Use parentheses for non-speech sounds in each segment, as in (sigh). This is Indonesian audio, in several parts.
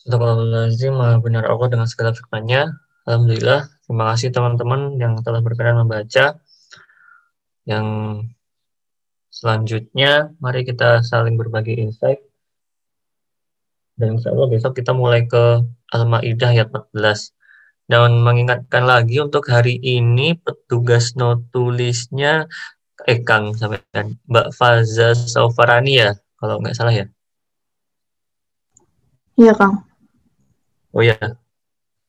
Astagfirullahaladzim, maha benar Allah dengan segala firman-Nya. Alhamdulillah, terima kasih teman-teman yang telah berkenan membaca. Yang selanjutnya, mari kita saling berbagi insight. Dan insya Allah besok kita mulai ke Al-Ma'idah ayat 14. Dan mengingatkan lagi untuk hari ini petugas not tulisnya eh sampai Mbak Faza Saufarani ya, kalau nggak salah ya. Iya, Kang. Oh ya.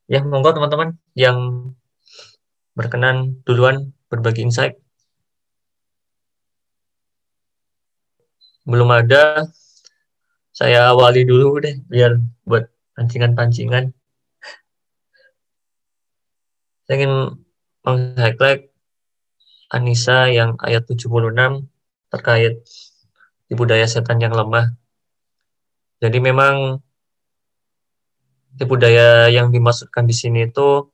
Ya, monggo teman-teman yang berkenan duluan berbagi insight. Belum ada, saya awali dulu deh, biar buat pancingan-pancingan. Saya ingin meng-highlight Anissa yang ayat 76 terkait di budaya setan yang lemah. Jadi memang tipu daya yang dimaksudkan di sini itu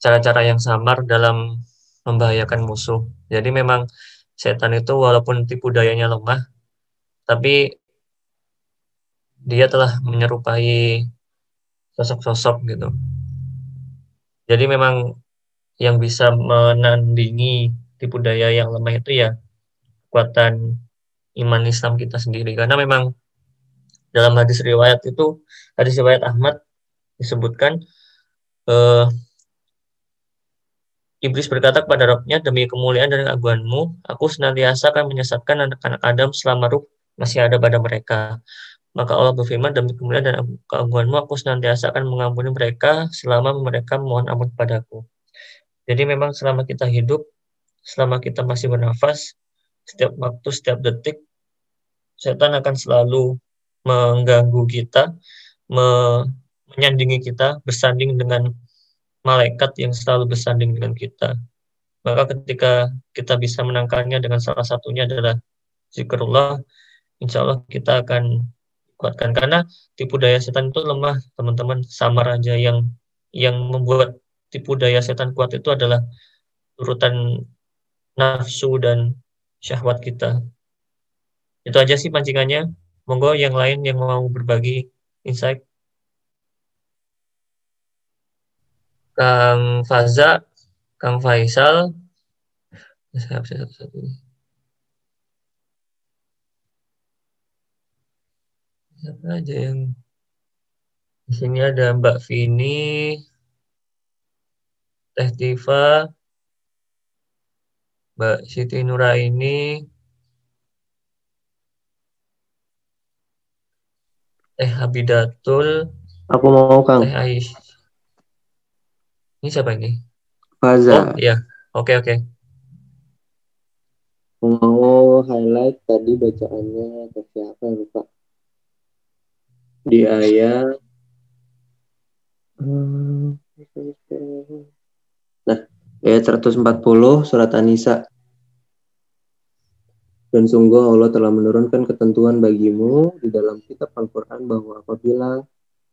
cara-cara yang samar dalam membahayakan musuh. Jadi memang setan itu walaupun tipu dayanya lemah, tapi dia telah menyerupai sosok-sosok gitu. Jadi memang yang bisa menandingi tipu daya yang lemah itu ya kekuatan iman Islam kita sendiri. Karena memang dalam hadis riwayat itu hadis riwayat Ahmad disebutkan uh, Iblis berkata kepada Rabbnya, demi kemuliaan dan keagunganmu, aku senantiasa akan menyesatkan anak-anak Adam selama ruh masih ada pada mereka. Maka Allah berfirman, demi kemuliaan dan keagunganmu, aku senantiasa akan mengampuni mereka selama mereka mohon ampun padaku. Jadi memang selama kita hidup, selama kita masih bernafas, setiap waktu, setiap detik, setan akan selalu mengganggu kita, menyandingi kita, bersanding dengan malaikat yang selalu bersanding dengan kita. Maka ketika kita bisa menangkalnya dengan salah satunya adalah zikrullah, insya Allah kita akan kuatkan. Karena tipu daya setan itu lemah, teman-teman. Samar aja yang yang membuat tipu daya setan kuat itu adalah urutan nafsu dan syahwat kita. Itu aja sih pancingannya. Monggo yang lain yang mau berbagi insight. Kang Faza, Kang Faisal. Siapa satu-satu Siapa aja yang di sini ada Mbak Vini, Teh Tifa, Mbak Siti Nuraini, Teh Habidatul. Aku mau Kang. Teh Ais. Ini siapa ini? Faza. Oh iya, oke oke. Mau highlight tadi bacaannya ke siapa ya lupa. Di ayat hmm, Nah, ayat 140 surat An-Nisa. Dan sungguh Allah telah menurunkan ketentuan bagimu di dalam kitab Al-Quran bahwa apabila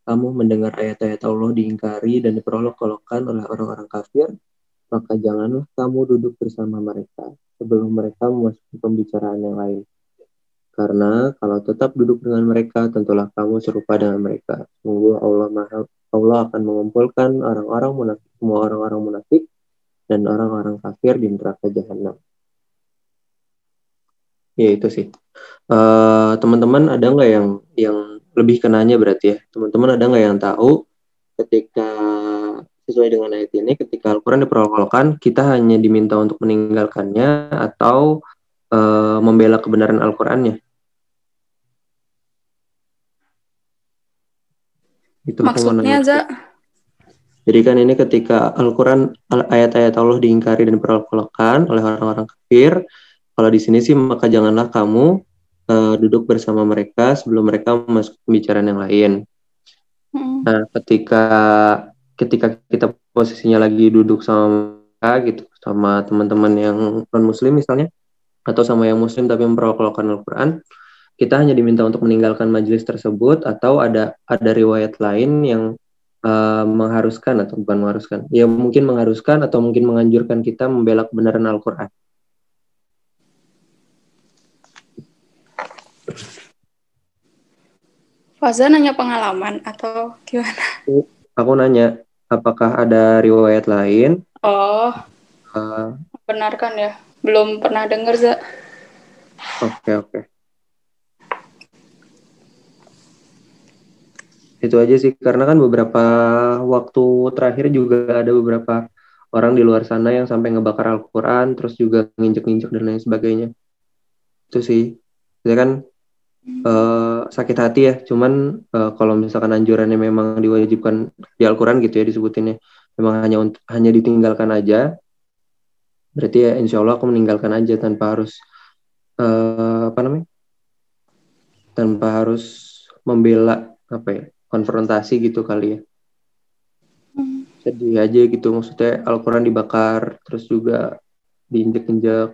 kamu mendengar ayat-ayat Allah diingkari dan diperolok-olokkan oleh orang-orang kafir, maka janganlah kamu duduk bersama mereka sebelum mereka memasuki pembicaraan yang lain. Karena kalau tetap duduk dengan mereka, tentulah kamu serupa dengan mereka. Sungguh Allah maha, Allah akan mengumpulkan orang-orang munafik, semua orang-orang munafik dan orang-orang kafir di neraka jahanam. Ya itu sih. Uh, teman-teman ada nggak yang yang lebih kenanya berarti ya? Teman-teman ada nggak yang tahu ketika sesuai dengan ayat ini, ketika Al-Quran diperolok kita hanya diminta untuk meninggalkannya atau uh, membela kebenaran Al-Qurannya? Itu Maksudnya, Za? Jadi kan ini ketika Al-Quran, ayat-ayat Allah diingkari dan diperolok oleh orang-orang kafir, kalau di sini sih maka janganlah kamu uh, duduk bersama mereka sebelum mereka masuk pembicaraan yang lain. Hmm. Nah, ketika ketika kita posisinya lagi duduk sama mereka gitu, sama teman-teman yang non muslim misalnya atau sama yang muslim tapi memperlakukan Al-Qur'an, kita hanya diminta untuk meninggalkan majelis tersebut atau ada ada riwayat lain yang uh, mengharuskan atau bukan mengharuskan, ya mungkin mengharuskan atau mungkin menganjurkan kita membela kebenaran Al-Qur'an. Faza nanya pengalaman atau gimana? Aku nanya, apakah ada riwayat lain? Oh, uh, benar kan ya? Belum pernah dengar, Za. Oke, okay, oke. Okay. Itu aja sih, karena kan beberapa waktu terakhir juga ada beberapa orang di luar sana yang sampai ngebakar Al-Quran, terus juga nginjek-nginjek dan lain sebagainya. Itu sih. Jadi kan uh, sakit hati ya. Cuman uh, kalau misalkan anjurannya memang diwajibkan di Al-Quran gitu ya disebutinnya memang hanya untuk hanya ditinggalkan aja berarti ya insya Allah aku meninggalkan aja tanpa harus uh, apa namanya tanpa harus membela apa ya konfrontasi gitu kali ya. Hmm. sedih aja gitu maksudnya Al-Quran dibakar terus juga diinjek-injek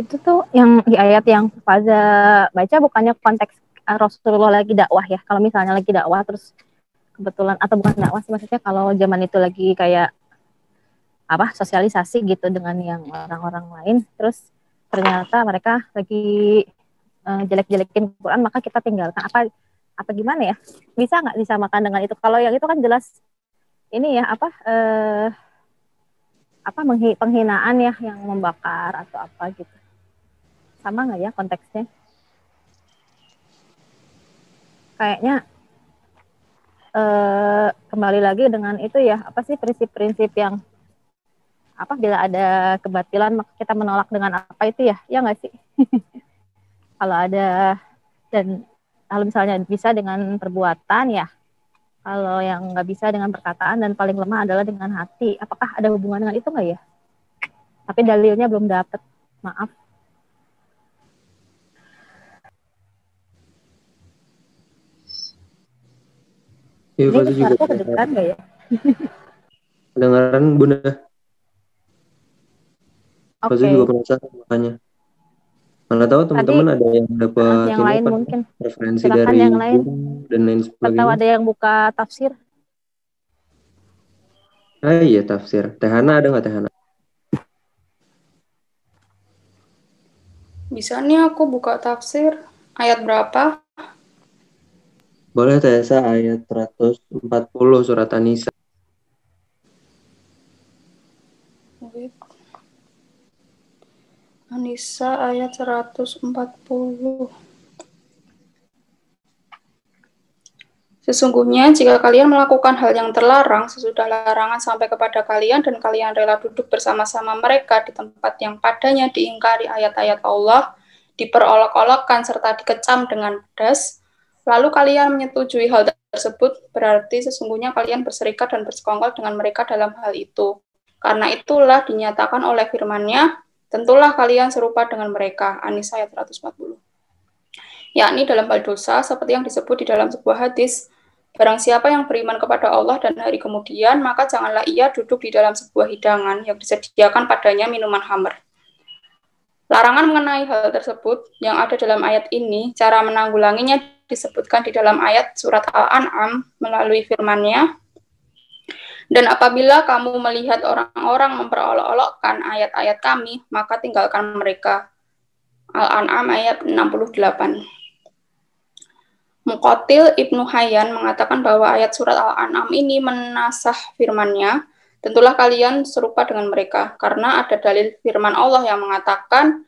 itu tuh yang di ayat yang Faza baca bukannya konteks eh, Rasulullah lagi dakwah ya. Kalau misalnya lagi dakwah terus kebetulan atau bukan dakwah sih maksudnya kalau zaman itu lagi kayak apa sosialisasi gitu dengan yang orang-orang lain terus ternyata mereka lagi uh, jelek-jelekin Quran maka kita tinggalkan. Apa apa gimana ya? Bisa nggak disamakan dengan itu? Kalau yang itu kan jelas ini ya apa uh, apa penghinaan ya yang membakar atau apa gitu sama nggak ya konteksnya? Kayaknya eh, kembali lagi dengan itu ya apa sih prinsip-prinsip yang apa bila ada kebatilan maka kita menolak dengan apa itu ya? Ya nggak sih? (laughs) Kalau ada dan kalau misalnya bisa dengan perbuatan ya kalau yang nggak bisa dengan perkataan dan paling lemah adalah dengan hati. Apakah ada hubungan dengan itu nggak ya? Tapi dalilnya belum dapat maaf Iya, Ini juga kedengeran nggak ya? (laughs) kedengeran Bunda. Oke. Okay. juga penasaran makanya. Mana tahu teman-teman ada yang dapat yang lain apa, mungkin referensi Silahkan dari yang lain. dan lain sebagainya. Atau ada yang buka tafsir? Ah iya tafsir. Tehana ada nggak Tehana? Bisa nih aku buka tafsir. Ayat berapa? Boleh Tessa ayat 140 surat An-Nisa. Ayat 140. Sesungguhnya jika kalian melakukan hal yang terlarang sesudah larangan sampai kepada kalian dan kalian rela duduk bersama-sama mereka di tempat yang padanya diingkari ayat-ayat Allah, diperolok-olokkan serta dikecam dengan pedas, Lalu kalian menyetujui hal tersebut, berarti sesungguhnya kalian berserikat dan bersekongkol dengan mereka dalam hal itu. Karena itulah dinyatakan oleh firman-Nya, tentulah kalian serupa dengan mereka. Anisa ayat 140. Yakni dalam hal dosa, seperti yang disebut di dalam sebuah hadis, Barang siapa yang beriman kepada Allah dan hari kemudian, maka janganlah ia duduk di dalam sebuah hidangan yang disediakan padanya minuman hammer. Larangan mengenai hal tersebut yang ada dalam ayat ini, cara menanggulanginya disebutkan di dalam ayat surat Al-An'am melalui firman-Nya. Dan apabila kamu melihat orang-orang memperolok-olokkan ayat-ayat kami, maka tinggalkan mereka. Al-An'am ayat 68. Mukotil Ibnu Hayyan mengatakan bahwa ayat surat Al-An'am ini menasah firman-Nya, tentulah kalian serupa dengan mereka, karena ada dalil firman Allah yang mengatakan,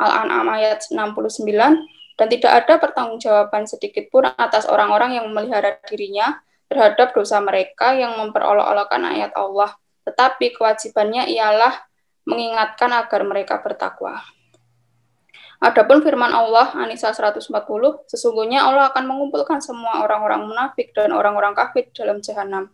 Al-An'am ayat 69, dan tidak ada pertanggungjawaban sedikit pun atas orang-orang yang memelihara dirinya terhadap dosa mereka yang memperolok-olokkan ayat Allah. Tetapi kewajibannya ialah mengingatkan agar mereka bertakwa. Adapun firman Allah Anisa 140, sesungguhnya Allah akan mengumpulkan semua orang-orang munafik dan orang-orang kafir dalam jahanam.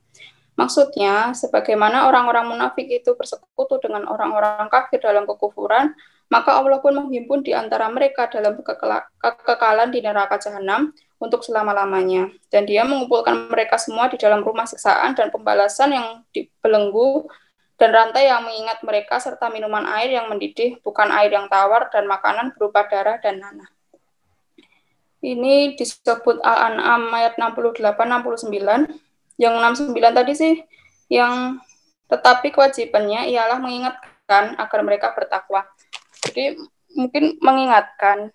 Maksudnya, sebagaimana orang-orang munafik itu bersekutu dengan orang-orang kafir dalam kekufuran, maka Allah pun menghimpun di antara mereka dalam kekekalan di neraka jahanam untuk selama-lamanya. Dan dia mengumpulkan mereka semua di dalam rumah siksaan dan pembalasan yang dibelenggu dan rantai yang mengingat mereka serta minuman air yang mendidih, bukan air yang tawar dan makanan berupa darah dan nanah. Ini disebut Al-An'am ayat 68-69. Yang 69 tadi sih, yang tetapi kewajibannya ialah mengingatkan agar mereka bertakwa. Jadi mungkin mengingatkan.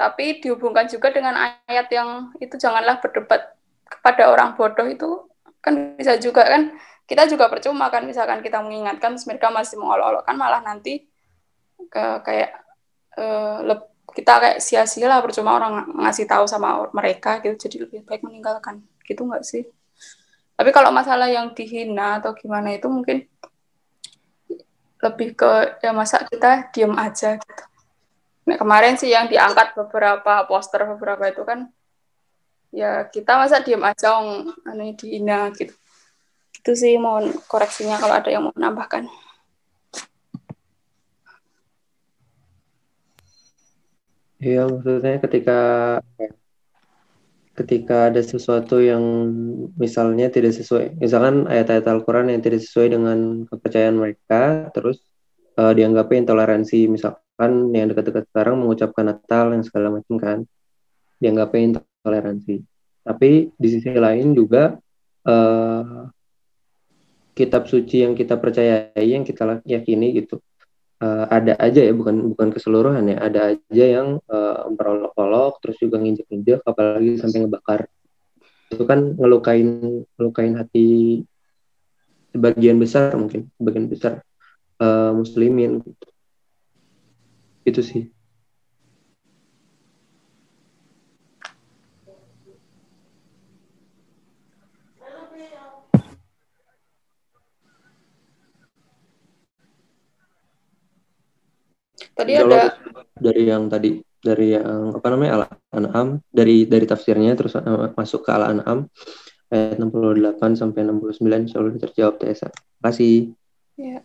Tapi dihubungkan juga dengan ayat yang itu janganlah berdebat kepada orang bodoh itu kan bisa juga kan. Kita juga percuma kan misalkan kita mengingatkan mereka masih mengolok-olokkan malah nanti ke kayak uh, kita kayak sia-sia lah percuma orang ngasih tahu sama mereka gitu. Jadi lebih baik meninggalkan gitu nggak sih? Tapi kalau masalah yang dihina atau gimana itu mungkin lebih ke ya masa kita diem aja gitu. Nah, kemarin sih yang diangkat beberapa poster beberapa itu kan ya kita masa diem aja om anu dihina gitu. Itu sih mohon koreksinya kalau ada yang mau menambahkan. Iya, maksudnya ketika ketika ada sesuatu yang misalnya tidak sesuai, misalkan ayat-ayat Al-Quran yang tidak sesuai dengan kepercayaan mereka, terus uh, dianggapnya intoleransi, misalkan yang dekat-dekat sekarang mengucapkan Natal yang segala macam kan, dianggapnya intoleransi. Tapi di sisi lain juga uh, kitab suci yang kita percayai, yang kita yakini gitu, uh, ada aja ya bukan bukan keseluruhan ya. Ada aja yang uh, memperolok-olok terus juga nginjek-nginjek apalagi sampai ngebakar. Itu kan ngelukain ngelukain hati sebagian besar mungkin sebagian besar uh, muslimin. Gitu. itu sih Tadi ada dari yang tadi dari yang apa namanya Al-An'am dari dari tafsirnya terus uh, masuk ke Al-An'am ayat 68 sampai 69 insyaallah terjawab Tesa. Kasih. Ya.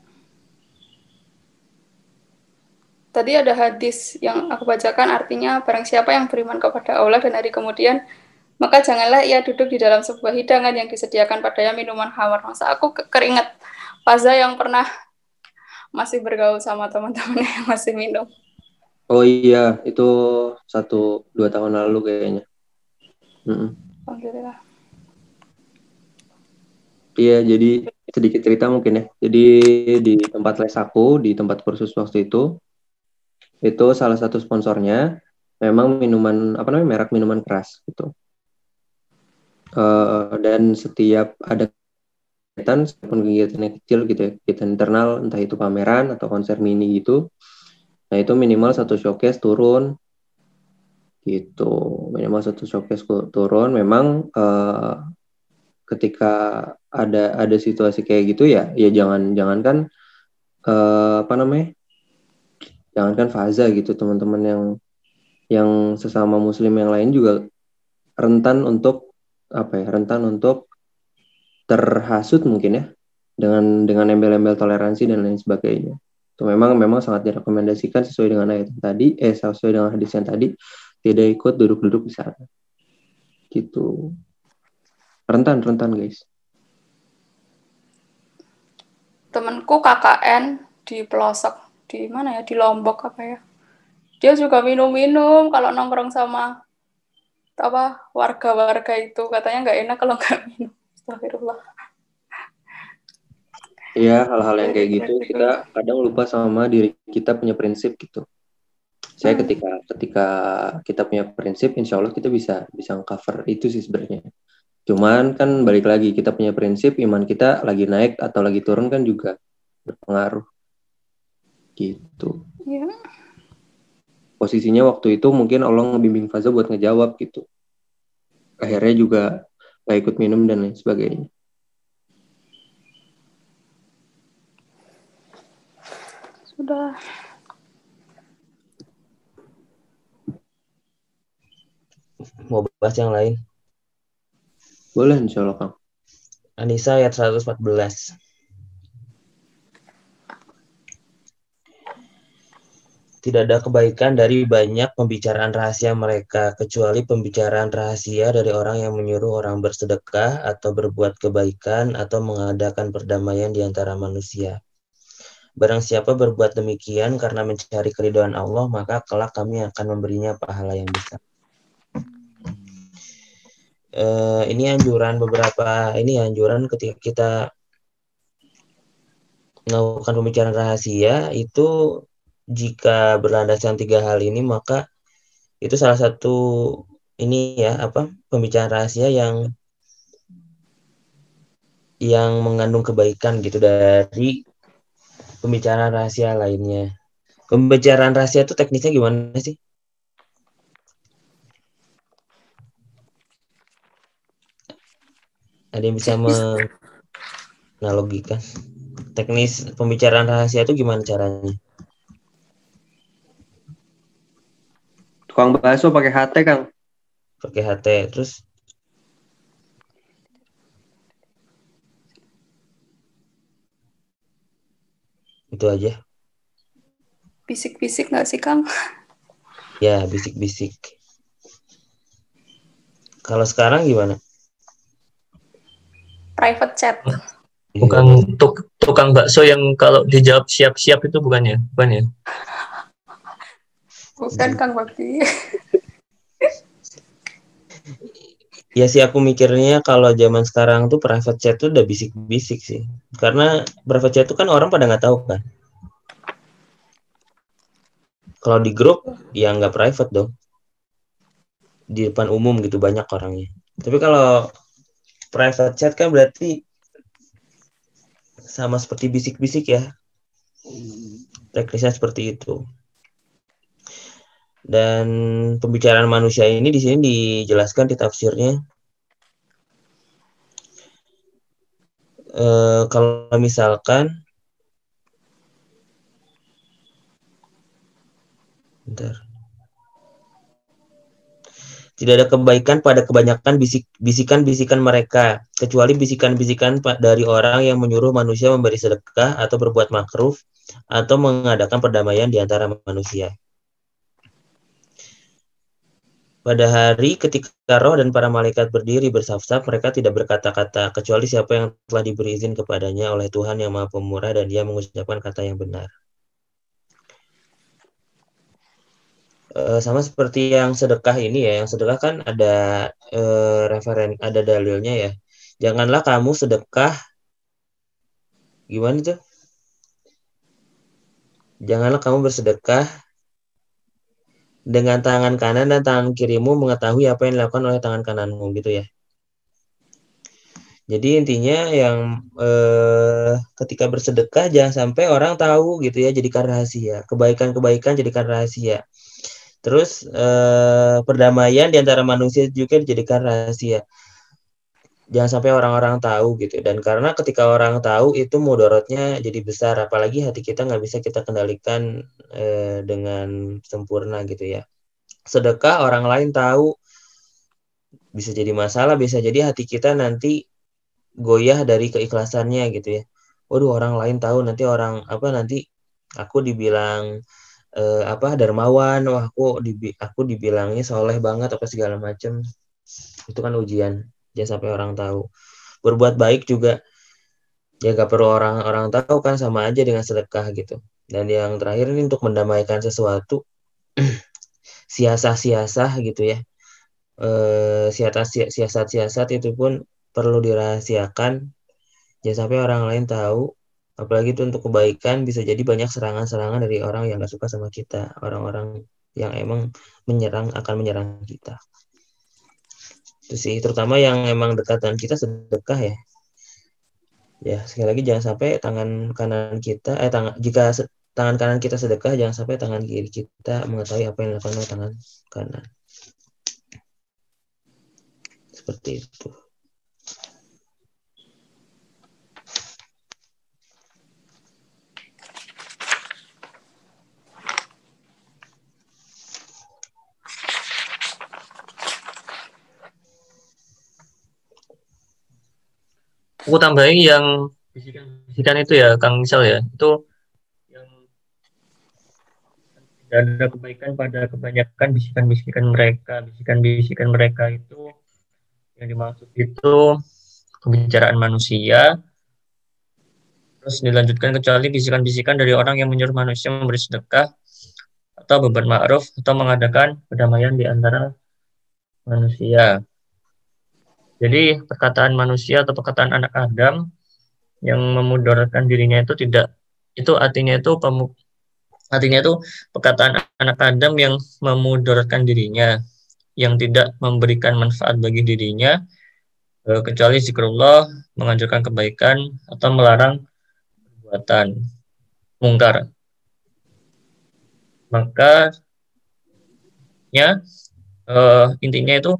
Tadi ada hadis yang aku bacakan artinya barang siapa yang beriman kepada Allah dan hari kemudian maka janganlah ia duduk di dalam sebuah hidangan yang disediakan padanya minuman hamar. Masa aku keringat Faza yang pernah masih bergaul sama teman-teman yang masih minum. Oh iya, itu satu dua tahun lalu kayaknya. Mm Alhamdulillah. Iya, jadi sedikit cerita mungkin ya. Jadi di tempat les aku, di tempat kursus waktu itu, itu salah satu sponsornya memang minuman apa namanya merek minuman keras gitu. Uh, dan setiap ada kegiatan pun kegiatan yang kecil gitu ya kegiatan internal entah itu pameran atau konser mini gitu. Nah itu minimal satu showcase turun gitu. Minimal satu showcase turun. Memang uh, ketika ada ada situasi kayak gitu ya ya jangan jangan kan uh, apa namanya jangan kan faza gitu teman-teman yang yang sesama muslim yang lain juga rentan untuk apa ya rentan untuk terhasut mungkin ya dengan dengan embel-embel toleransi dan lain sebagainya. Itu memang memang sangat direkomendasikan sesuai dengan ayat tadi, eh sesuai dengan hadis yang tadi, tidak ikut duduk-duduk di sana. Gitu. Rentan, rentan guys. Temanku KKN di pelosok di mana ya di Lombok apa ya dia juga minum-minum kalau nongkrong sama apa warga-warga itu katanya nggak enak kalau nggak minum Astagfirullah. Iya, hal-hal yang kayak gitu kita kadang lupa sama diri kita punya prinsip gitu. Saya hmm. ketika ketika kita punya prinsip, insya Allah kita bisa bisa cover itu sih sebenarnya. Cuman kan balik lagi kita punya prinsip, iman kita lagi naik atau lagi turun kan juga berpengaruh. Gitu. Ya. Posisinya waktu itu mungkin Allah ngebimbing Faza buat ngejawab gitu. Akhirnya juga nggak ikut minum dan lain sebagainya. Sudah. Mau bahas yang lain? Boleh insya Allah Kang. Anissa ayat 114. Tidak ada kebaikan dari banyak pembicaraan rahasia mereka, kecuali pembicaraan rahasia dari orang yang menyuruh orang bersedekah atau berbuat kebaikan atau mengadakan perdamaian di antara manusia. Barang siapa berbuat demikian karena mencari keridhaan Allah, maka kelak kami akan memberinya pahala yang besar. Uh, ini anjuran beberapa ini anjuran ketika kita melakukan pembicaraan rahasia itu jika berlandaskan tiga hal ini maka itu salah satu ini ya apa pembicaraan rahasia yang yang mengandung kebaikan gitu dari pembicaraan rahasia lainnya. Pembicaraan rahasia itu teknisnya gimana sih? Ada yang bisa menganalogikan teknis pembicaraan rahasia itu gimana caranya? Tukang bakso pakai HT, Kang. Pakai HT, terus itu aja. Bisik-bisik nggak sih, Kang? Ya, bisik-bisik. Kalau sekarang gimana? Private chat. Bukan tuk, tukang bakso yang kalau dijawab siap-siap itu bukan ya? Bukan Kang Bakti. (laughs) Ya sih aku mikirnya kalau zaman sekarang tuh private chat tuh udah bisik-bisik sih. Karena private chat tuh kan orang pada nggak tahu kan. Kalau di grup ya nggak private dong. Di depan umum gitu banyak orangnya. Tapi kalau private chat kan berarti sama seperti bisik-bisik ya. Teknisnya seperti itu. Dan pembicaraan manusia ini di sini dijelaskan di tafsirnya. E, kalau misalkan Bentar. Tidak ada kebaikan pada kebanyakan bisik, bisikan-bisikan mereka, kecuali bisikan-bisikan dari orang yang menyuruh manusia memberi sedekah atau berbuat makruh atau mengadakan perdamaian di antara manusia. Pada hari ketika roh dan para malaikat berdiri bersaf-saf, mereka tidak berkata-kata, kecuali siapa yang telah diberi izin kepadanya oleh Tuhan yang maha pemurah dan dia mengucapkan kata yang benar. E, sama seperti yang sedekah ini ya, yang sedekah kan ada e, referen, ada dalilnya ya. Janganlah kamu sedekah, gimana tuh? Janganlah kamu bersedekah dengan tangan kanan dan tangan kirimu mengetahui apa yang dilakukan oleh tangan kananmu gitu ya. Jadi intinya yang eh, ketika bersedekah jangan sampai orang tahu gitu ya jadikan rahasia. Kebaikan-kebaikan jadikan rahasia. Terus eh, perdamaian di antara manusia juga dijadikan rahasia. Jangan sampai orang-orang tahu gitu. Dan karena ketika orang tahu itu mudorotnya jadi besar. Apalagi hati kita nggak bisa kita kendalikan eh, dengan sempurna gitu ya. Sedekah orang lain tahu bisa jadi masalah, bisa jadi hati kita nanti goyah dari keikhlasannya gitu ya. Waduh orang lain tahu nanti orang apa nanti aku dibilang eh, apa dermawan, wah aku dibi aku dibilangnya soleh banget apa segala macem. Itu kan ujian, jangan sampai orang tahu. Berbuat baik juga ya gak perlu orang-orang tahu kan sama aja dengan sedekah gitu. Dan yang terakhir ini untuk mendamaikan sesuatu (clears throat) siasah-siasah gitu ya. Eh, siasat-siasat itu pun perlu dirahasiakan. Jangan sampai orang lain tahu. Apalagi itu untuk kebaikan bisa jadi banyak serangan-serangan dari orang yang gak suka sama kita. Orang-orang yang emang menyerang akan menyerang kita. Itu sih, terutama yang emang dekat dengan kita sedekah ya. Ya sekali lagi jangan sampai tangan kanan kita eh tangan jika tangan kanan kita sedekah jangan sampai tangan kiri kita mengetahui apa yang dilakukan oleh tangan kanan. Seperti itu aku tambahin yang bisikan-bisikan itu ya Kang Misal ya. Itu yang ada kebaikan pada kebanyakan bisikan-bisikan mereka. Bisikan-bisikan mereka itu yang dimaksud itu pembicaraan manusia. Terus dilanjutkan kecuali bisikan-bisikan dari orang yang menyuruh manusia memberi sedekah atau beban ma'ruf atau mengadakan perdamaian di antara manusia jadi perkataan manusia atau perkataan anak Adam yang memudaratkan dirinya itu tidak itu artinya itu pemu, Artinya itu perkataan anak Adam yang memudaratkan dirinya, yang tidak memberikan manfaat bagi dirinya, eh, kecuali zikrullah, menganjurkan kebaikan, atau melarang perbuatan mungkar. Maka ya uh, intinya itu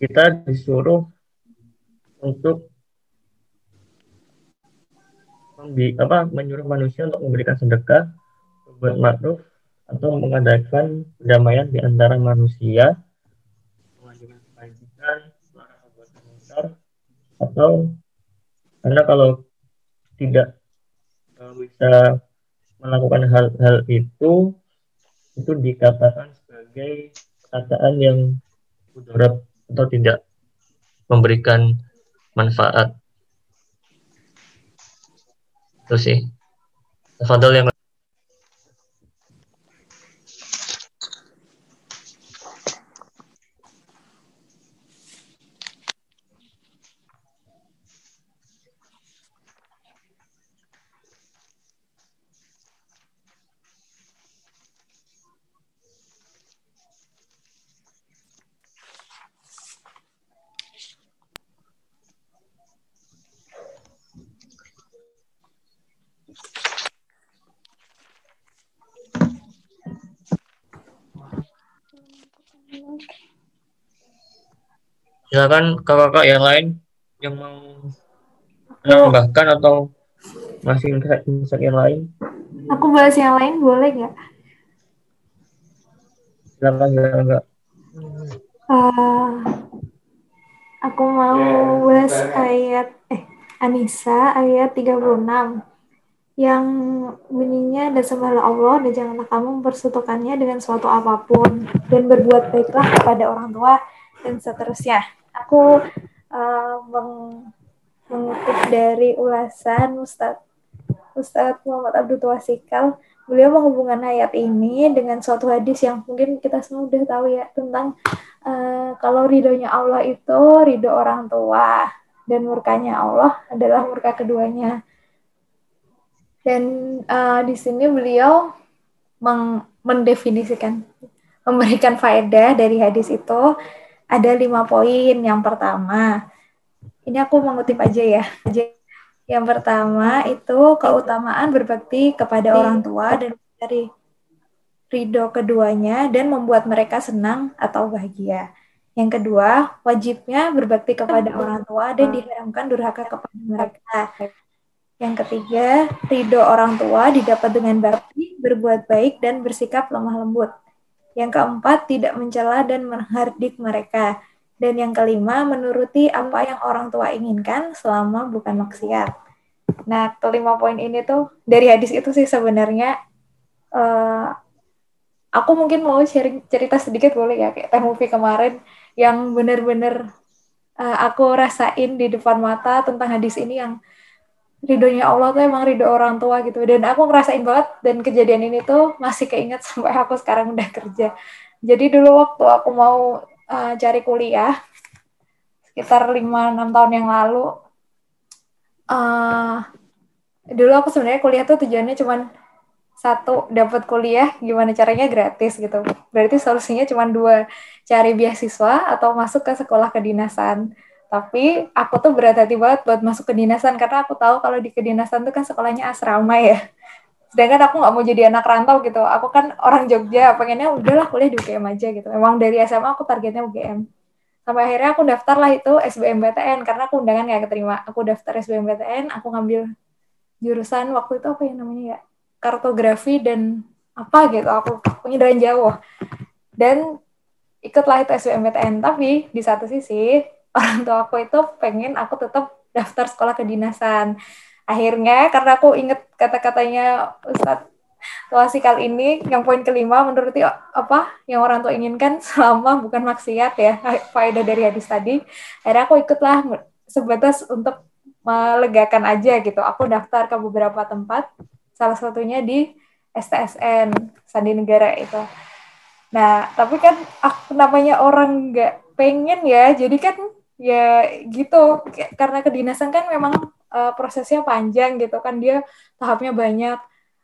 kita disuruh untuk membi, apa menyuruh manusia untuk memberikan sedekah, berbuat makruh atau mengadakan perdamaian di antara manusia, atau karena kalau tidak bisa melakukan hal-hal itu itu dikatakan sebagai perkataan yang mudarat atau tidak memberikan manfaat. Itu sih. Fadol yang silakan kakak-kakak yang lain yang mau menambahkan atau masih insight yang lain? Aku bahas yang lain boleh nggak? Silakan silakan kak. Uh, aku mau bahas ayat eh Anissa ayat 36 yang bunyinya dan sembahlah Allah dan janganlah kamu mempersatukannya dengan suatu apa pun. Dan berbuat baiklah kepada orang tua dan seterusnya aku uh, meng mengutip dari ulasan Ustadz Ustadz Muhammad Abdul Tuasikal beliau menghubungkan ayat ini dengan suatu hadis yang mungkin kita semua udah tahu ya tentang uh, kalau ridhonya Allah itu ridho orang tua dan murkanya Allah adalah murka keduanya. Dan uh, di sini beliau mendefinisikan memberikan faedah dari hadis itu ada lima poin. Yang pertama, ini aku mengutip aja ya. Yang pertama itu keutamaan berbakti kepada orang tua dan dari ridho keduanya dan membuat mereka senang atau bahagia. Yang kedua, wajibnya berbakti kepada orang tua dan diharamkan durhaka kepada mereka. Yang ketiga, ridho orang tua didapat dengan bakti, berbuat baik, dan bersikap lemah lembut. Yang keempat, tidak mencela dan menghardik mereka. Dan yang kelima, menuruti apa yang orang tua inginkan selama bukan maksiat. Nah, kelima poin ini tuh dari hadis itu sih sebenarnya uh, aku mungkin mau sharing cerita sedikit boleh ya kayak teh movie kemarin yang benar-benar uh, aku rasain di depan mata tentang hadis ini yang ridhonya Allah tuh emang ridho orang tua gitu. Dan aku ngerasain banget dan kejadian ini tuh masih keinget (laughs) sampai aku sekarang udah kerja. Jadi dulu waktu aku mau uh, cari kuliah sekitar 5-6 tahun yang lalu uh, dulu aku sebenarnya kuliah tuh tujuannya cuman satu dapat kuliah gimana caranya gratis gitu. Berarti solusinya cuma dua cari beasiswa atau masuk ke sekolah kedinasan tapi aku tuh berat hati banget buat masuk ke dinasan karena aku tahu kalau di kedinasan tuh kan sekolahnya asrama ya. Sedangkan aku nggak mau jadi anak rantau gitu. Aku kan orang Jogja, pengennya udahlah kuliah di UGM aja gitu. Memang dari SMA aku targetnya UGM. Sampai akhirnya aku daftar lah itu SBMPTN karena aku undangan nggak keterima. Aku daftar SBMPTN, aku ngambil jurusan waktu itu apa yang namanya ya kartografi dan apa gitu. Aku punya dari jauh dan ikutlah itu SBMPTN. Tapi di satu sisi orang tua aku itu pengen aku tetap daftar sekolah kedinasan. Akhirnya karena aku inget kata-katanya Ustadz Tuasi kali ini yang poin kelima menurut apa yang orang tua inginkan (laughs) selama bukan maksiat ya faedah dari hadis tadi. Akhirnya aku ikutlah sebatas untuk melegakan aja gitu. Aku daftar ke beberapa tempat salah satunya di STSN Sandi Negara itu. Nah tapi kan aku namanya orang nggak pengen ya jadi kan ya gitu karena kedinasan kan memang uh, prosesnya panjang gitu kan dia tahapnya banyak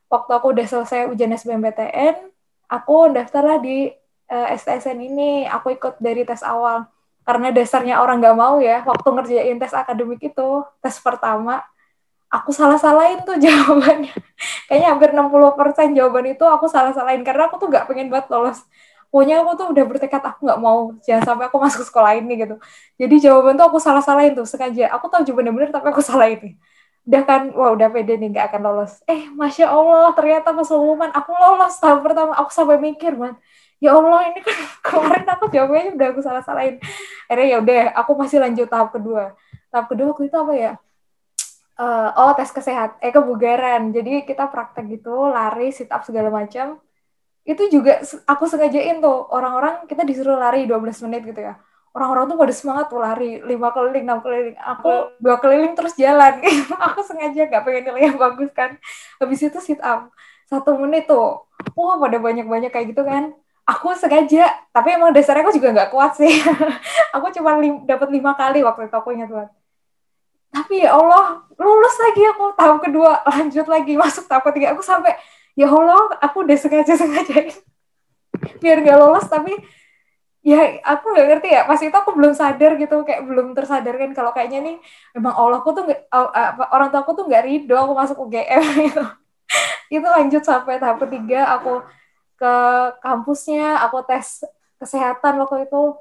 waktu aku udah selesai ujian SBMPTN, aku daftarlah di uh, eh, STSN ini. Aku ikut dari tes awal. Karena dasarnya orang nggak mau ya, waktu ngerjain tes akademik itu, tes pertama, aku salah-salahin tuh (laughs) jawabannya. Kayaknya hampir 60% jawaban itu aku salah-salahin. Karena aku tuh nggak pengen banget lolos. Pokoknya aku tuh udah bertekad aku nggak mau jangan sampai aku masuk sekolah ini gitu. Jadi jawaban tuh aku salah-salahin tuh sengaja. Aku tahu jawabannya bener tapi aku salah ini udah kan wah udah pede nih nggak akan lolos. Eh masya allah ternyata pengumuman aku lolos tahun pertama aku sampai mikir man. Ya allah ini kan (laughs) kemarin aku jawabnya udah aku salah salahin akhirnya ya udah aku masih lanjut tahap kedua. Tahap kedua waktu itu apa ya? Uh, oh tes kesehatan eh kebugaran. Jadi kita praktek gitu lari sit up segala macam itu juga aku sengajain tuh orang-orang kita disuruh lari 12 menit gitu ya. Orang-orang tuh pada semangat tuh lari lima keliling enam keliling. Aku dua keliling terus jalan. (laughs) Aku sengaja gak pengen nilai yang bagus kan. Habis itu sit up. Satu menit tuh wah pada banyak-banyak kayak gitu kan. Aku sengaja tapi emang dasarnya aku juga nggak kuat sih. (laughs) Aku cuma lim dapat lima kali waktu itu aku ingat banget. Tapi ya Allah lulus lagi aku tahap kedua lanjut lagi masuk tahap ketiga. Aku sampai ya Allah aku udah sengaja sengajain biar nggak lolos tapi ya aku nggak ngerti ya. Pas itu aku belum sadar gitu kayak belum tersadarkan kalau kayaknya nih memang Allah aku tuh gak, orang tua aku tuh nggak ridho aku masuk UGM (laughs) gitu. Itu lanjut sampai tahap ketiga aku ke kampusnya aku tes kesehatan waktu itu.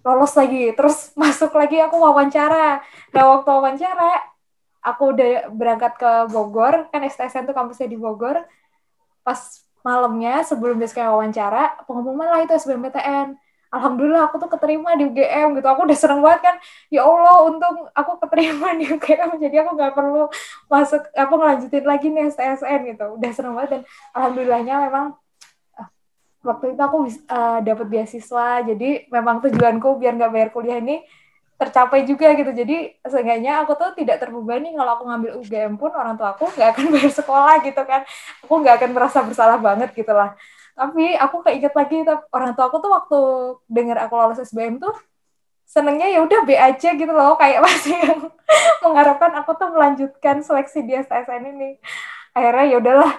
Lolos lagi terus (laughs) masuk lagi aku wawancara. Nah waktu wawancara aku udah berangkat ke Bogor kan STSN tuh kampusnya di Bogor. Pas malamnya sebelum besok wawancara pengumuman lah itu SBMPTN Alhamdulillah aku tuh keterima di UGM gitu. Aku udah seneng banget kan. Ya Allah untung aku keterima di UGM jadi aku nggak perlu masuk apa ngelanjutin lagi nih STSN gitu. Udah seneng banget dan alhamdulillahnya memang ah, waktu itu aku uh, dapat beasiswa. Jadi memang tujuanku biar nggak bayar kuliah ini tercapai juga gitu. Jadi seenggaknya aku tuh tidak terbebani kalau aku ngambil UGM pun orang tua aku nggak akan (laughs) bayar sekolah gitu kan. Aku nggak akan merasa bersalah banget gitu lah. Tapi aku keinget lagi orang tua aku tuh waktu dengar aku lolos SBM tuh senengnya ya udah B aja gitu loh. Kayak (laughs) masih yang mengharapkan aku tuh melanjutkan seleksi di STSN ini. Akhirnya ya udahlah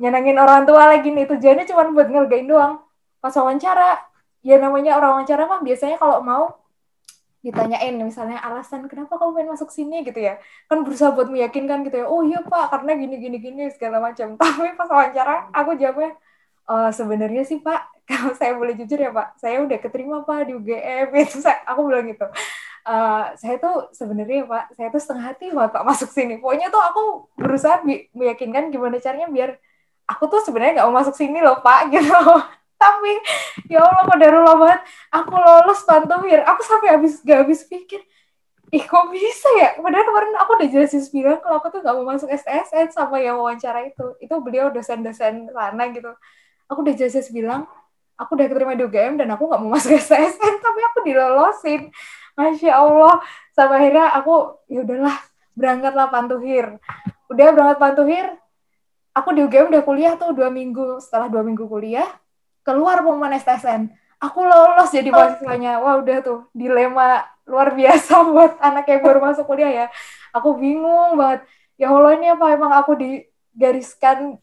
nyenengin orang tua lagi nih. Tujuannya cuma buat ngergain doang. Pas wawancara ya namanya orang wawancara mah biasanya kalau mau ditanyain misalnya alasan kenapa kamu pengen masuk sini gitu ya. Kan berusaha buat meyakinkan gitu ya oh iya pak karena gini gini gini segala macam. (laughs) Tapi pas wawancara aku jawabnya e, sebenarnya sih pak (laughs) kalau saya boleh jujur ya pak saya udah keterima pak di UGM (laughs) itu saya, aku bilang gitu. Uh, saya tuh sebenarnya pak saya tuh setengah hati buat pak masuk sini. Pokoknya tuh aku berusaha meyakinkan gimana caranya biar aku tuh sebenarnya nggak mau masuk sini loh pak gitu tapi ya Allah kodarullah banget. Aku lolos pantomir aku sampai habis gak habis pikir ih kok bisa ya? Padahal kemarin aku udah jelasin bilang kalau aku tuh gak mau masuk STSN sama yang wawancara itu. Itu beliau dosen-dosen sana gitu. Aku udah jelasin bilang aku udah keterima di UGM dan aku gak mau masuk STSN tapi aku dilolosin. Masya Allah. Sampai akhirnya aku ya udahlah berangkatlah pantuhir udah berangkat pantuhir aku di UGM udah kuliah tuh dua minggu. Setelah dua minggu kuliah keluar pengumuman STSN aku lolos jadi oh. mahasiswanya. Wah udah tuh dilema luar biasa (laughs) buat anak yang baru masuk kuliah ya. Aku bingung banget. Ya Allah ini apa? Emang aku digariskan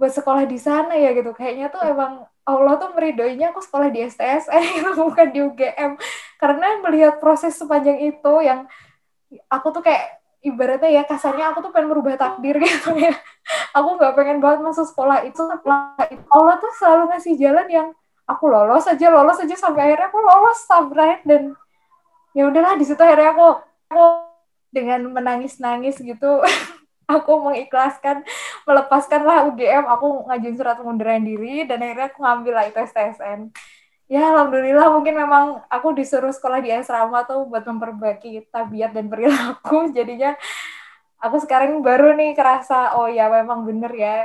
buat sekolah di sana ya gitu. Kayaknya tuh emang Allah tuh meridoinya aku sekolah di STSN (laughs) itu bukan di UGM karena melihat proses sepanjang itu yang aku tuh kayak ibaratnya ya kasarnya aku tuh pengen merubah takdir (laughs) gitu ya. Aku nggak pengen banget masuk sekolah itu. Allah tuh selalu ngasih jalan yang aku lolos aja lolos aja sampai akhirnya aku lolos sampai dan ya udahlah di situ akhirnya aku aku dengan menangis nangis gitu (laughs) aku mengikhlaskan melepaskan lah UGM aku ngajuin surat pengunduran diri dan akhirnya aku ngambil lah itu STSN ya alhamdulillah mungkin memang aku disuruh sekolah di asrama tuh buat memperbaiki tabiat dan perilaku. (laughs) Jadinya aku sekarang baru nih kerasa oh ya memang bener ya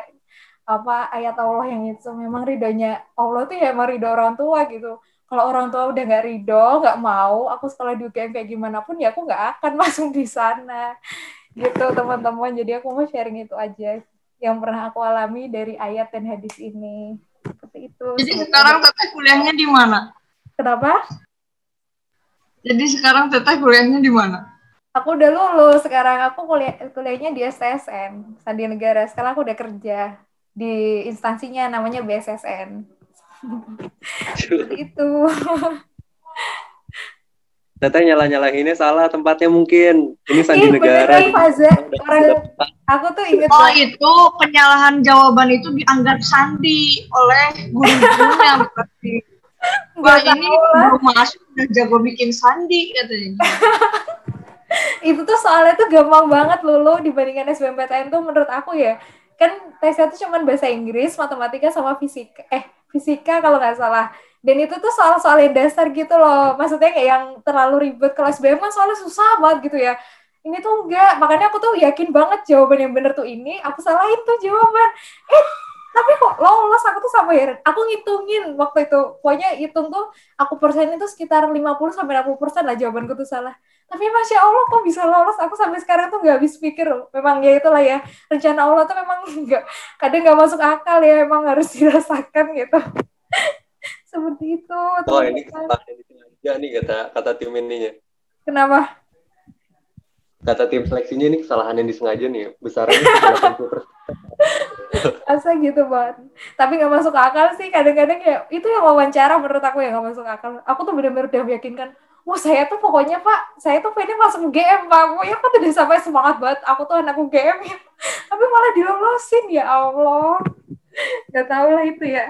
apa ayat Allah yang itu memang ridhonya Allah tuh ya emang ridho orang tua gitu. Kalau orang tua udah nggak ridho nggak mau aku sekolah di UGM kayak gimana pun ya aku nggak akan (laughs) masuk di sana. Gitu teman-teman. Jadi aku mau sharing itu aja yang pernah aku alami dari ayat dan hadis ini seperti itu. Jadi sekarang teteh kuliahnya di mana? Kenapa? Jadi sekarang teteh kuliahnya di mana? aku udah lulus sekarang aku kuliah kuliahnya di STSN Sandi Negara sekarang aku udah kerja di instansinya namanya BSSN (laughs) Seperti itu (laughs) Teteh nyala-nyalahinnya salah tempatnya mungkin. Ini Sandi Ih, Negara. beneran Faza orang aku tuh inget Oh banget. itu penyalahan jawaban itu dianggap sandi oleh guru-gurunya berarti. (laughs) Wah ini baru masuk udah jago bikin sandi katanya. (laughs) itu tuh soalnya tuh gampang banget lulu dibandingkan SBMPTN tuh menurut aku ya kan tesnya tuh cuman bahasa Inggris matematika sama fisika eh fisika kalau nggak salah dan itu tuh soal-soal yang dasar gitu loh. Maksudnya kayak yang terlalu ribet kalau SBM kan soalnya susah banget gitu ya. Ini tuh enggak. Makanya aku tuh yakin banget jawaban yang bener tuh ini aku salahin tuh jawaban. Eh tapi kok lolos? Aku tuh sama heran aku ngitungin waktu itu. Pokoknya hitung tuh aku persenin tuh sekitar 50 sampai 60 persen lah jawabanku tuh salah. Tapi masya Allah kok bisa lolos? Aku sampai sekarang tuh nggak habis pikir. Loh. memang ya itulah ya. Rencana Allah tuh memang (laughs) nggak kadang nggak masuk akal ya. Emang harus (laughs) dirasakan gitu seperti itu Oh ini kesalahan di sengaja nih kata kata tim ininya. kenapa Kata tim seleksinya ini kesalahan yang disengaja nih. Besarnya 80%. asa gitu banget tapi nggak masuk akal sih kadang-kadang ya itu yang wawancara menurut aku yang nggak masuk akal aku tuh benar-benar udah meyakinkan wah saya tuh pokoknya pak saya tuh pengen masuk UGM pak pokoknya aku tuh udah sampai semangat banget aku tuh anak UGM ya (laughs) tapi malah dilolosin ya Allah nggak tahu lah itu ya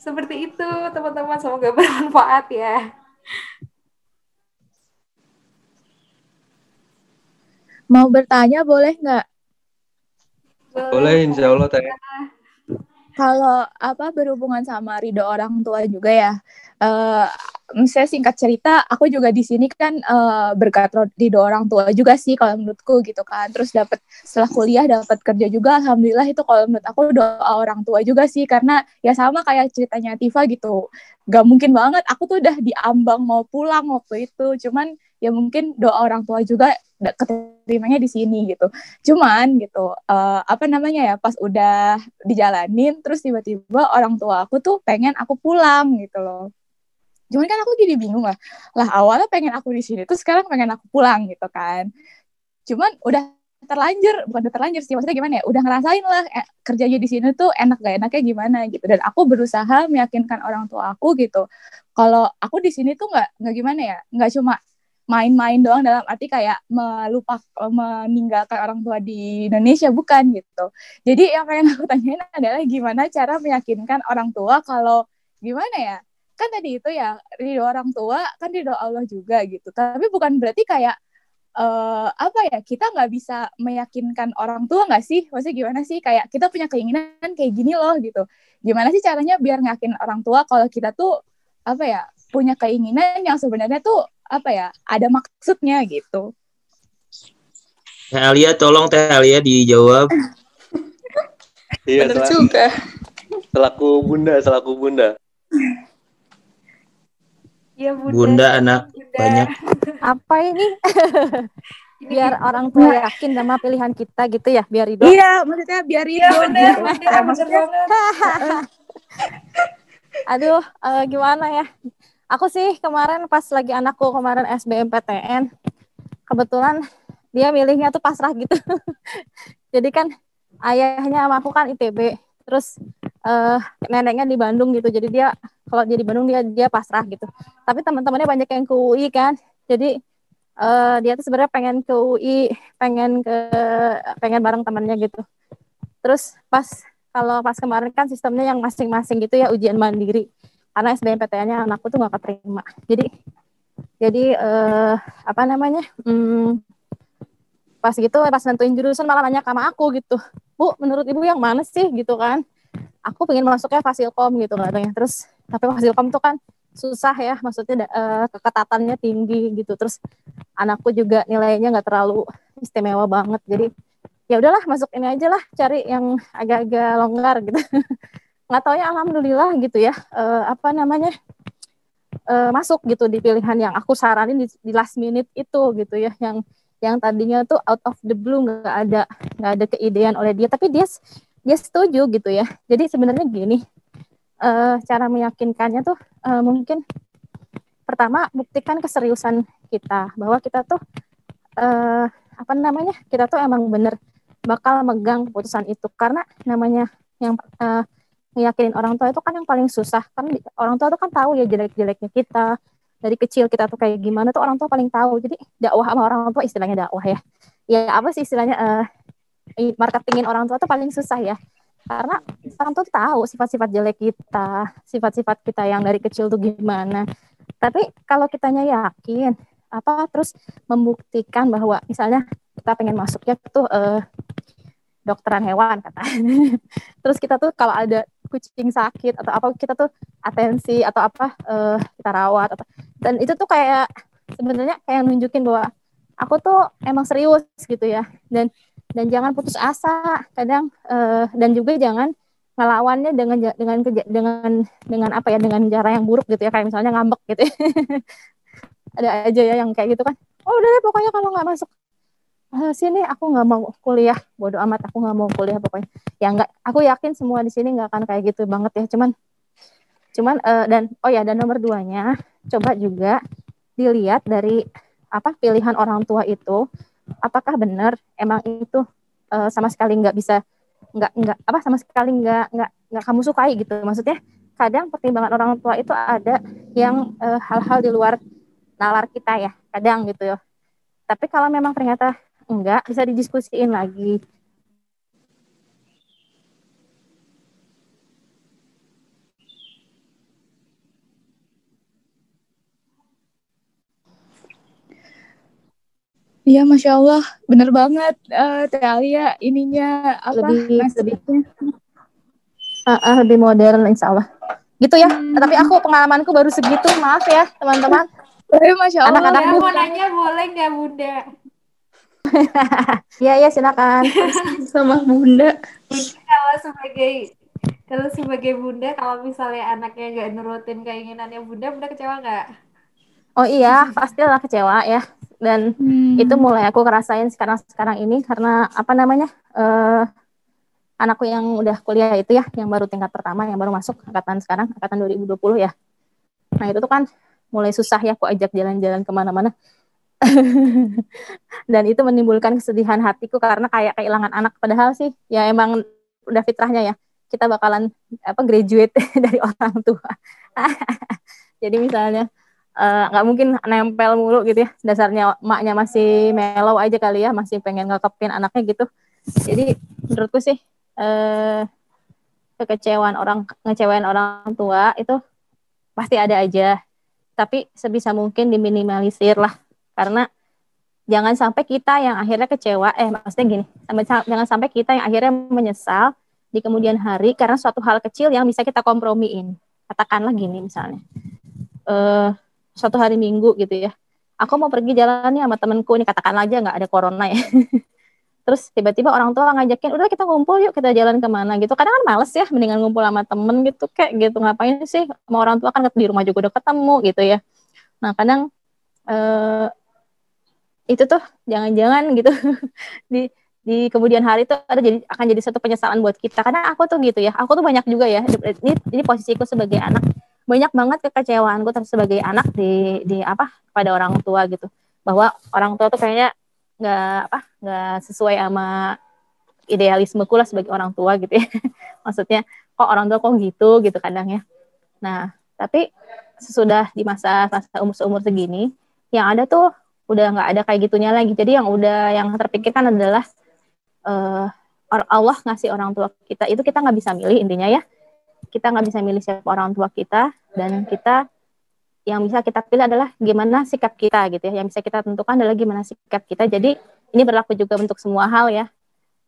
seperti itu teman-teman semoga bermanfaat ya Mau bertanya boleh nggak? Boleh insya Allah teh. Kalau apa berhubungan sama ridho orang tua juga ya. Eh saya singkat cerita, aku juga di sini kan eh, berkat ridho orang tua juga sih kalau menurutku gitu kan. Terus dapat setelah kuliah dapat kerja juga, alhamdulillah itu kalau menurut aku doa orang tua juga sih karena ya sama kayak ceritanya Tifa gitu. Gak mungkin banget, aku tuh udah diambang mau pulang waktu itu. Cuman ya mungkin doa orang tua juga keterimanya di sini gitu. Cuman gitu, eh, apa namanya ya, pas udah dijalanin, terus tiba-tiba orang tua aku tuh pengen aku pulang gitu loh. Cuman kan aku jadi bingung lah. Lah awalnya pengen aku di sini, terus sekarang pengen aku pulang gitu kan. Cuman udah terlanjur, bukan udah terlanjur sih, maksudnya gimana ya, udah ngerasain lah eh, kerjanya di sini tuh enak gak enaknya gimana gitu. Dan aku berusaha meyakinkan orang tua aku gitu. Kalau aku di sini tuh nggak nggak gimana ya, nggak cuma main-main doang dalam arti kayak melupak meninggalkan orang tua di Indonesia bukan gitu. Jadi yang pengen aku tanyain adalah gimana cara meyakinkan orang tua kalau gimana ya? Kan tadi itu ya ridho orang tua kan ridho Allah juga gitu. Tapi bukan berarti kayak eh apa ya kita nggak bisa meyakinkan orang tua nggak sih? Maksudnya gimana sih? Kayak kita punya keinginan kayak gini loh gitu. Gimana sih caranya biar ngakin orang tua kalau kita tuh apa ya punya keinginan yang sebenarnya tuh apa ya ada maksudnya gitu. Teh Alia tolong Teh Alia dijawab. Iya, Bener selaku, juga. selaku bunda, selaku bunda. Iya bunda. Bunda anak Bunda. banyak. Apa ini? (laughs) Biar orang tua yakin sama pilihan kita gitu ya, biar ridho. Iya, maksudnya biar Iya ridho benar, benar, benar Maksudnya banget. (laughs) Aduh, eh, gimana ya? Aku sih kemarin pas lagi anakku kemarin SBMPTN, kebetulan dia milihnya tuh pasrah gitu. (laughs) Jadi kan ayahnya sama aku kan ITB, terus eh, neneknya di Bandung gitu. Jadi dia kalau dia di Bandung dia dia pasrah gitu. Tapi teman-temannya banyak yang ke UI kan. Jadi eh, dia tuh sebenarnya pengen ke UI, pengen ke pengen bareng temannya gitu. Terus pas kalau pas kemarin kan sistemnya yang masing-masing gitu ya ujian mandiri karena SBMPTN-nya anakku tuh nggak keterima. Jadi jadi eh, apa namanya hmm, pas gitu pas nentuin jurusan malah nanya sama aku gitu. Bu menurut ibu yang mana sih? gitu kan. Aku pengen masuknya fasilkom gitu katanya. Terus tapi fasilkom tuh kan susah ya maksudnya eh, keketatannya tinggi gitu. Terus anakku juga nilainya nggak terlalu istimewa banget. Jadi ya udahlah masuk ini aja lah cari yang agak-agak longgar gitu (laughs) nggak tahu ya alhamdulillah gitu ya eh, apa namanya eh, masuk gitu di pilihan yang aku saranin di, di last minute itu gitu ya yang yang tadinya tuh out of the blue nggak ada nggak ada keidean oleh dia tapi dia dia setuju gitu ya. Jadi sebenarnya gini eh, cara meyakinkannya tuh eh, mungkin pertama buktikan keseriusan kita bahwa kita tuh uh, apa namanya kita tuh emang bener bakal megang keputusan itu. Karena namanya yang uh, meyakinin orang tua itu kan yang paling susah. Kan orang tua tuh kan tahu ya jelek-jeleknya kita. Dari kecil kita tuh kayak gimana tuh orang tua paling tahu. Jadi dakwah sama orang tua istilahnya dakwah ya. Ya apa sih istilahnya uh, marketingin orang tua tuh paling susah ya. Karena orang tua tahu sifat-sifat jelek kita sifat-sifat kita yang dari kecil tuh gimana. Tapi kalau kitanya yakin apa terus membuktikan bahwa misalnya kita pengen masuknya tuh uh, dokteran hewan kata. (laughs) Terus kita tuh kalau ada kucing sakit atau apa kita tuh atensi atau apa uh, kita rawat atau dan itu tuh kayak sebenarnya kayak nunjukin bahwa aku tuh emang serius gitu ya dan dan jangan putus asa kadang uh, dan juga jangan ngelawannya dengan dengan dengan dengan apa ya dengan cara yang buruk gitu ya kayak misalnya ngambek gitu ya. (laughs) ada aja ya yang kayak gitu kan oh udah deh pokoknya kalau nggak masuk uh, sini aku nggak mau kuliah. Bodo amat aku nggak mau kuliah pokoknya. Ya nggak aku yakin semua di sini nggak akan kayak gitu banget ya. Cuman cuman uh, dan oh ya dan nomor duanya coba juga dilihat dari apa pilihan orang tua itu apakah benar emang itu uh, sama sekali nggak bisa nggak nggak apa sama sekali nggak nggak nggak kamu sukai gitu. Maksudnya kadang pertimbangan orang tua itu ada yang hal-hal uh, di luar nalar kita ya kadang gitu. Ya tapi kalau memang ternyata enggak bisa didiskusiin lagi Iya, masya Allah, bener banget, uh, Teh Alia ininya apa? Lebih, lebih, uh, uh, lebih modern, insya Allah. Gitu ya. Hmm. Tapi aku pengalamanku baru segitu, maaf ya, teman-teman. Eh, Masya Allah. Anak-anak ya, mau nanya boleh nggak Bunda? (laughs) Iya, iya silakan. (laughs) Sama Bunda. Kalau sebagai kalau sebagai bunda, kalau misalnya anaknya nggak nurutin keinginannya bunda, bunda kecewa nggak? Oh iya, pastilah kecewa ya. Dan hmm. itu mulai aku kerasain sekarang sekarang ini karena apa namanya uh, anakku yang udah kuliah itu ya, yang baru tingkat pertama, yang baru masuk angkatan sekarang, angkatan 2020 ya. Nah itu tuh kan mulai susah ya aku ajak jalan-jalan ke mana-mana (laughs) dan itu menimbulkan kesedihan hatiku karena kayak kehilangan anak. Padahal sih ya emang udah fitrahnya ya. Kita bakalan apa graduate (laughs) dari orang tua. (laughs) Jadi misalnya eh, nggak uh, mungkin nempel mulu gitu ya. Dasarnya maknya masih mellow aja kali ya. Masih pengen ngekepin anaknya gitu. Jadi menurutku sih uh, kekecewaan orang ngecewain orang tua itu pasti ada aja. Tapi sebisa mungkin diminimalisir lah karena jangan sampai kita yang akhirnya kecewa. Eh maksudnya gini jangan sampai kita yang akhirnya menyesal di kemudian hari karena suatu hal kecil yang bisa kita kompromiin. Katakanlah gini misalnya uh, suatu hari minggu gitu ya aku mau pergi jalan nih sama temenku ini katakanlah aja nggak ada corona ya. (laughs) Terus tiba-tiba orang tua ngajakin udah kita ngumpul yuk kita jalan ke mana? Gitu. Kadang kan males ya mendingan ngumpul sama temen gitu kayak gitu. Ngapain sih sama orang tua? Kan di rumah juga udah ketemu gitu ya. Nah kadang eh, itu tuh jangan-jangan gitu. (laughs) Di di kemudian hari itu ada jadi akan jadi satu penyesalan buat kita. Karena aku tuh gitu ya aku tuh banyak juga ya ini ini posisiku sebagai anak. Banyak banget kekecewaanku sebagai anak di di apa pada orang tua gitu. Bahwa orang tua tuh kayaknya nggak apa nggak sesuai sama idealismeku lah sebagai orang tua gitu ya. (laughs) Maksudnya kok orang tua kok gitu gitu kadang ya. Nah tapi sesudah di masa masa umur umur segini yang ada tuh udah nggak ada kayak gitunya lagi jadi yang udah yang terpikirkan adalah uh, Allah ngasih orang tua kita itu kita nggak bisa milih intinya ya kita nggak bisa milih siapa orang tua kita dan kita yang bisa kita pilih adalah gimana sikap kita gitu ya. Yang bisa kita tentukan adalah gimana sikap kita. Jadi ini berlaku juga untuk semua hal ya.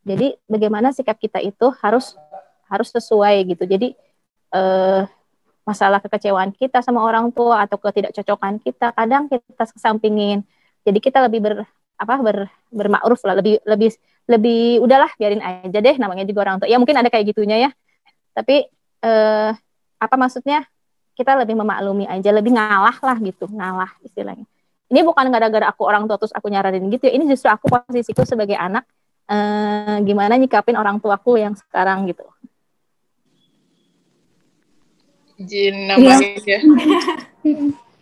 Jadi bagaimana sikap kita itu harus harus sesuai gitu. Jadi eh, masalah kekecewaan kita sama orang tua atau ketidakcocokan kita kadang kita kesampingin. Jadi kita lebih ber apa ber bermakruf lah, lebih lebih lebih udahlah biarin aja deh namanya juga orang tua. Ya mungkin ada kayak gitunya ya. Tapi eh, apa maksudnya kita lebih memaklumi aja, lebih ngalah lah gitu, ngalah istilahnya. Ini bukan gara-gara aku orang tua terus aku nyaranin gitu ya. Ini justru aku posisiku sebagai anak eh, gimana nyikapin orang tuaku yang sekarang gitu. Izin namanya ya. (laughs)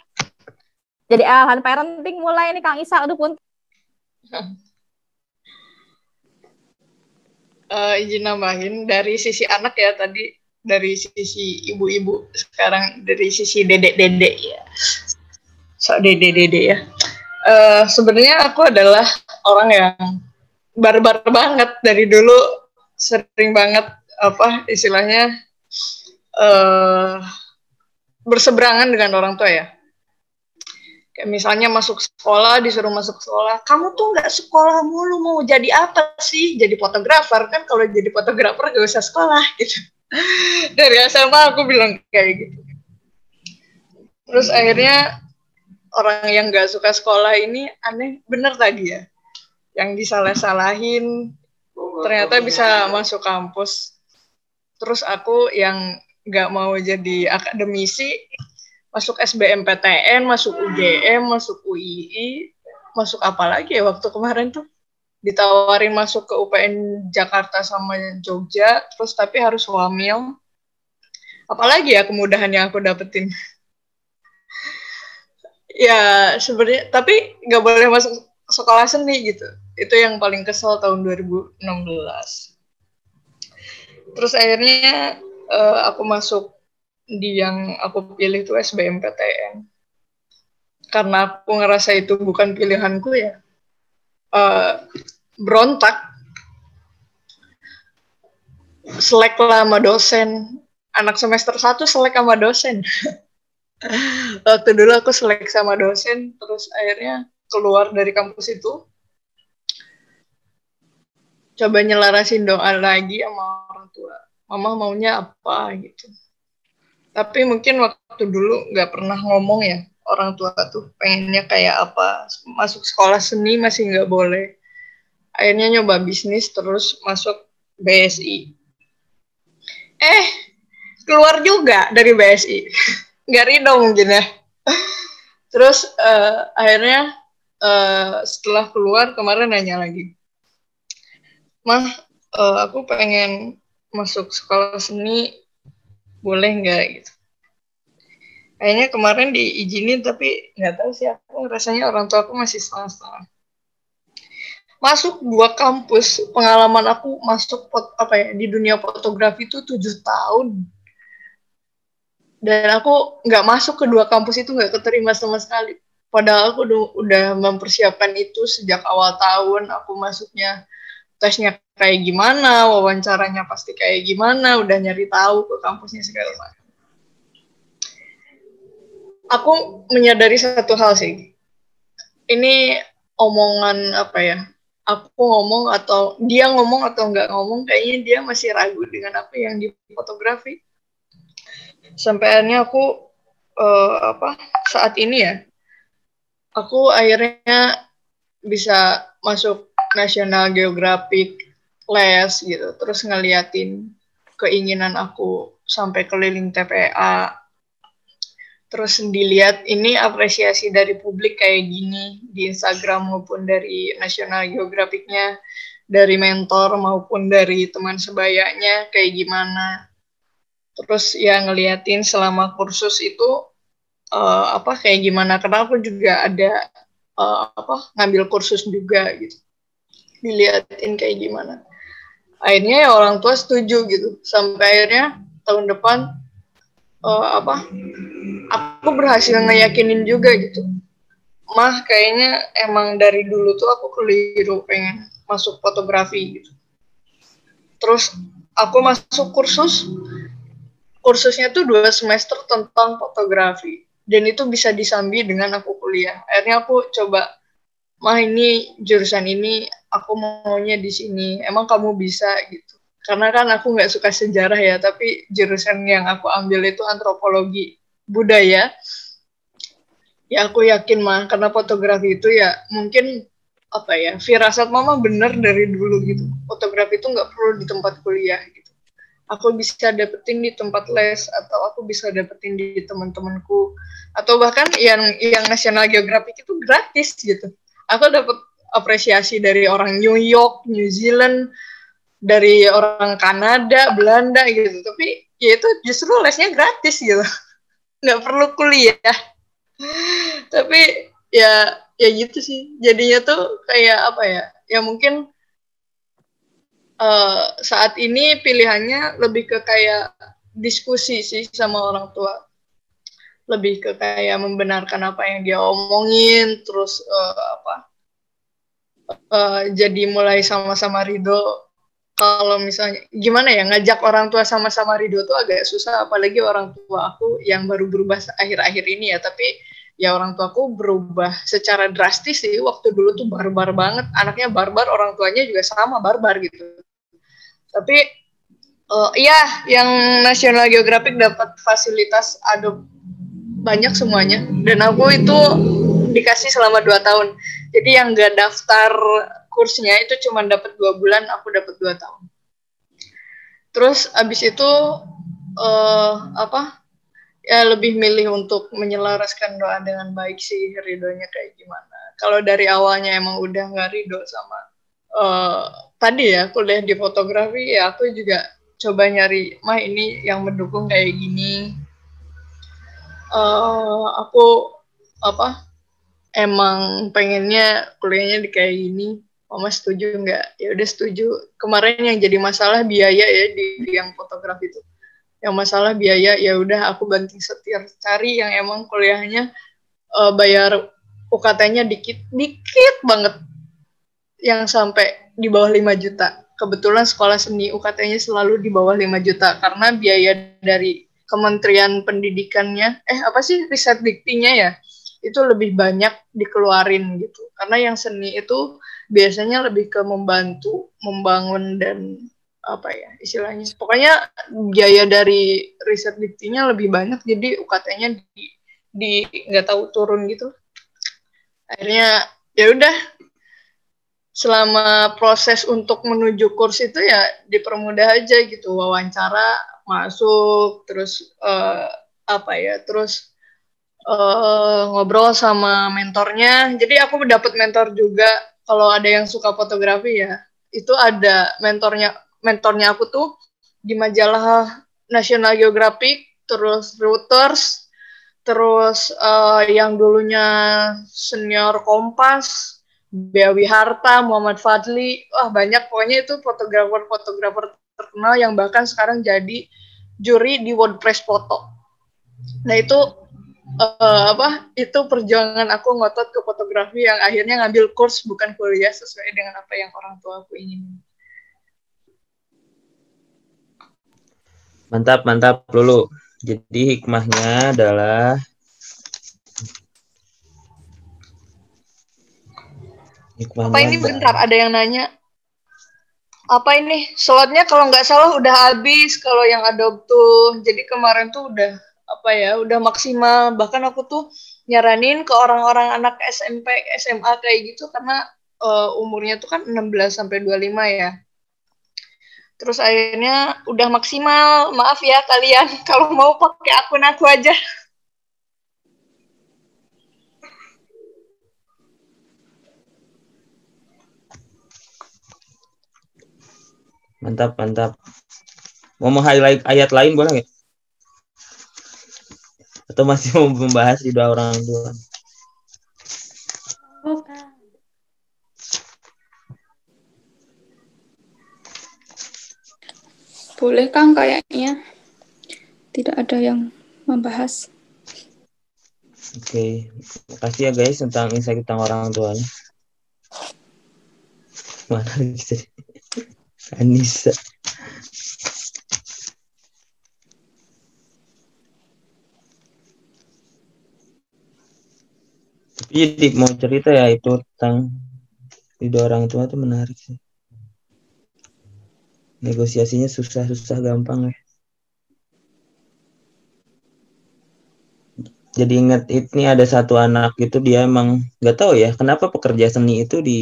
Jadi alahan parenting mulai nih Kang Isa, aduh pun. uh, (laughs) izin nambahin dari sisi anak ya tadi. Dari sisi ibu-ibu sekarang dari sisi dedek-dedek ya. So dedek-dedek ya. Uh, sebenarnya aku adalah orang yang barbar banget dari dulu. Sering banget apa istilahnya uh, berseberangan dengan orang tua ya kayak misalnya masuk sekolah disuruh masuk sekolah kamu tuh nggak sekolah mulu mau jadi apa sih? Jadi fotografer kan kalau jadi fotografer gak usah sekolah (laughs) gitu. Dari SMA aku bilang kayak gitu. Terus akhirnya orang yang nggak suka sekolah ini aneh bener tadi ya yang disalah-salahin ternyata bisa masuk kampus. Terus aku yang nggak mau jadi akademisi masuk SBMPTN, masuk UGM, masuk UII, masuk apa lagi ya waktu kemarin tuh ditawarin masuk ke UPN Jakarta sama Jogja, terus tapi harus wamil. Apalagi ya kemudahan yang aku dapetin. (laughs) ya sebenarnya tapi nggak boleh masuk sekolah seni gitu. Itu yang paling kesel tahun 2016. Terus akhirnya uh, aku masuk di yang aku pilih itu SBMPTN karena aku ngerasa itu bukan pilihanku ya. Uh, berontak. Selek lah sama dosen. Anak semester 1 selek sama dosen. (laughs) Waktu dulu aku selek sama dosen terus akhirnya keluar dari kampus itu. Coba nyelarasin doa lagi sama orang tua. Mama maunya apa gitu tapi mungkin waktu dulu nggak pernah ngomong ya orang tua tuh pengennya kayak apa masuk sekolah seni masih nggak boleh. Akhirnya nyoba bisnis terus masuk BSI eh keluar juga dari BSI (laughs) nggak ridho mungkin ya. Terus uh, akhirnya uh, setelah keluar kemarin nanya lagi. Mah uh, aku pengen masuk sekolah seni boleh nggak gitu. Kayaknya kemarin diizinin tapi nggak tahu sih aku rasanya orang tua aku masih setengah-setengah. Masuk dua kampus pengalaman aku masuk pot, apa ya di dunia fotografi itu tujuh tahun. Dan aku nggak masuk ke dua kampus itu nggak keterima sama sekali. Padahal aku udah mempersiapkan itu sejak awal tahun aku masuknya tesnya kayak gimana, wawancaranya pasti kayak gimana, udah nyari tahu ke kampusnya segala macam. Aku menyadari satu hal sih. Ini omongan apa ya? Aku ngomong atau dia ngomong atau nggak ngomong, kayaknya dia masih ragu dengan apa yang di fotografi. Sampai akhirnya aku uh, apa saat ini ya, aku akhirnya bisa masuk National Geographic les gitu terus ngeliatin keinginan aku sampai keliling TPA terus dilihat ini apresiasi dari publik kayak gini di Instagram maupun dari National Geographicnya dari mentor maupun dari teman sebayanya kayak gimana. Terus ya ngeliatin selama kursus itu uh, apa kayak gimana karena aku juga ada uh, apa ngambil kursus juga gitu. Diliatin kayak gimana akhirnya ya orang tua setuju gitu. Sampai akhirnya tahun depan uh, apa aku berhasil ngeyakinin juga gitu. Mah kayaknya emang dari dulu tuh aku keliru pengen masuk fotografi gitu. Terus aku masuk kursus kursusnya tuh dua semester tentang fotografi. Dan itu bisa disambi dengan aku kuliah. Akhirnya aku coba mah ini jurusan ini aku maunya di sini. Emang kamu bisa? Gitu. Karena kan aku nggak suka sejarah ya tapi jurusan yang aku ambil itu antropologi budaya. Ya aku yakin mah karena fotografi itu ya mungkin apa ya firasat mama bener dari dulu gitu. Fotografi itu nggak perlu di tempat kuliah gitu. Aku bisa dapetin di tempat les atau aku bisa dapetin di teman-temanku. Atau bahkan yang yang National Geographic itu gratis gitu aku dapat apresiasi dari orang New York, New Zealand, dari orang Kanada, Belanda gitu. Tapi ya itu justru lesnya gratis gitu. (laughs) Nggak perlu kuliah. tapi ya ya gitu sih jadinya tuh kayak apa ya ya mungkin uh, saat ini pilihannya lebih ke kayak diskusi sih sama orang tua lebih ke kayak membenarkan apa yang dia omongin terus uh, apa uh, jadi mulai sama-sama ridho. Kalau misalnya gimana ya ngajak orang tua sama-sama ridho tuh agak susah apalagi orang tua aku yang baru berubah akhir-akhir ini ya. Tapi ya orang tuaku berubah secara drastis sih. Waktu dulu tuh barbar banget. Anaknya barbar orang tuanya juga sama barbar gitu. Tapi uh, iya yang National Geographic dapat fasilitas ada banyak semuanya. Dan aku itu dikasih selama dua tahun. Jadi yang gak daftar kursnya itu cuma dapat dua bulan aku dapat dua tahun. Terus abis itu uh, apa ya lebih milih untuk menyelaraskan doa dengan baik sih ridhonya kayak gimana. Kalau dari awalnya emang udah nggak ridho sama uh, tadi ya kuliah di fotografi ya aku juga coba nyari mah ini yang mendukung kayak gini uh, aku apa emang pengennya kuliahnya di kayak gini. Mama setuju nggak? Ya udah setuju. Kemarin yang jadi masalah biaya ya di, yang fotografi itu. Yang masalah biaya ya udah aku banting setir. Cari yang emang kuliahnya uh, bayar UKT-nya dikit. Dikit banget. Yang sampai di bawah 5 juta. Kebetulan sekolah seni UKT-nya selalu di bawah 5 juta. Karena biaya dari Kementerian Pendidikannya, eh apa sih riset diktinya ya, itu lebih banyak dikeluarin gitu. Karena yang seni itu biasanya lebih ke membantu, membangun dan apa ya istilahnya. Pokoknya biaya dari riset diktinya lebih banyak, jadi UKT-nya di di nggak tahu turun gitu. Akhirnya ya udah selama proses untuk menuju kurs itu ya dipermudah aja gitu wawancara masuk terus uh, apa ya terus uh, ngobrol sama mentornya. Jadi aku dapat mentor juga kalau ada yang suka fotografi ya. Itu ada mentornya mentornya aku tuh di majalah National Geographic terus Reuters terus uh, yang dulunya senior Kompas Beawi Harta, Muhammad Fadli, wah banyak. Pokoknya itu fotografer-fotografer terkenal yang bahkan sekarang jadi juri di WordPress foto. Nah itu uh, apa? Itu perjuangan aku ngotot ke fotografi yang akhirnya ngambil kurs bukan kuliah sesuai dengan apa yang orang tua aku ingin. Mantap, mantap, Lulu. Jadi hikmahnya adalah Apa ini bentar ada yang nanya. Apa ini slotnya kalau nggak salah udah habis kalau yang adopt tuh. Jadi kemarin tuh udah apa ya udah maksimal bahkan aku tuh nyaranin ke orang-orang anak SMP SMA kayak gitu karena uh, umurnya tuh kan 16 sampai 25 ya. Terus akhirnya udah maksimal. Maaf ya kalian (laughs) kalau mau pakai akun aku aja. Mantap, mantap. Mau meng-highlight ayat lain boleh nggak? Atau masih mau membahas di dua orang tua? Boleh Kang kayaknya. Tidak ada yang membahas. Oke, okay. makasih ya guys tentang insight tentang orang tuanya. Mana bisa? (laughs) Anissa. Tapi jadi mau cerita ya itu tentang dua orang tua itu menarik sih. Negosiasinya susah-susah gampang ya. Jadi ingat ini ada satu anak itu dia emang nggak tahu ya kenapa pekerja seni itu di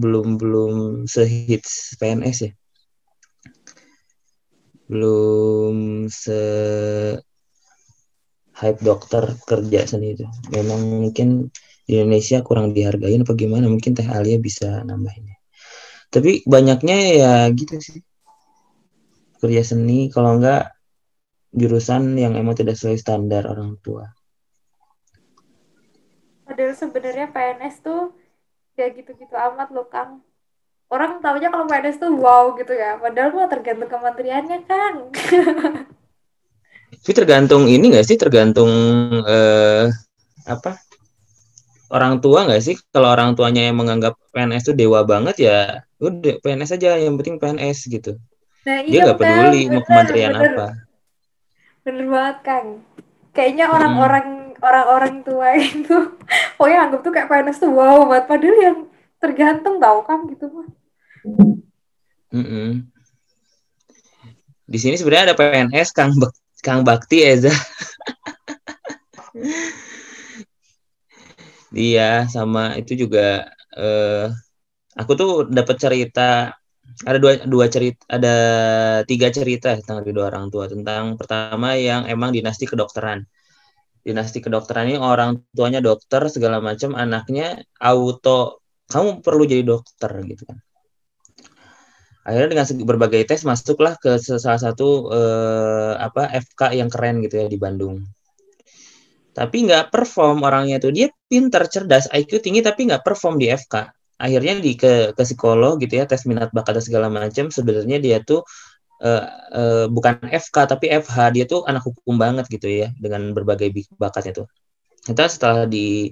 belum belum sehits PNS ya belum se hype dokter kerja seni itu. Memang mungkin di Indonesia kurang dihargain apa gimana? Mungkin Teh Alia bisa nambahinnya. Tapi banyaknya ya gitu sih. Kerja seni kalau enggak jurusan yang emang tidak sesuai standar orang tua. Padahal sebenarnya PNS tuh ya gitu-gitu amat loh Kang. Orang tahunya kalau PNS tuh wow gitu ya. Padahal mah tergantung kementeriannya Kang. (laughs) Tapi tergantung ini nggak sih? Tergantung eh, apa? Orang tua nggak sih? Kalau orang tuanya yang menganggap PNS itu dewa banget ya, udah PNS aja. Yang penting PNS gitu. Nah Dia iya nggak peduli mau bener, kementerian bener. apa. Bener banget Kang. Kayaknya orang-orang orang-orang tua itu (laughs) pokoknya anggap tuh kayak PNS tuh wow banget. Padahal yang tergantung tau Kang gitu mah. Mm-mm. Di sini sebenarnya ada PNS Kang Bak- Kang Bakti Eza. Dia (laughs) sama itu juga eh aku tuh dapat cerita ada dua dua cerita ada tiga cerita tentang kedua orang tua tentang pertama yang emang dinasti kedokteran dinasti kedokteran ini orang tuanya dokter segala macam anaknya auto kamu perlu jadi dokter gitu kan akhirnya dengan berbagai tes masuklah ke salah satu eh, apa FK yang keren gitu ya di Bandung. Tapi nggak perform orangnya tuh. Dia pinter cerdas IQ tinggi tapi nggak perform di FK akhirnya di ke ke psikolog gitu ya tes minat bakat dan segala macam sebenarnya dia tuh eh, eh, bukan FK tapi FH dia tuh anak hukum banget gitu ya dengan berbagai bakatnya tuh. Kita setelah di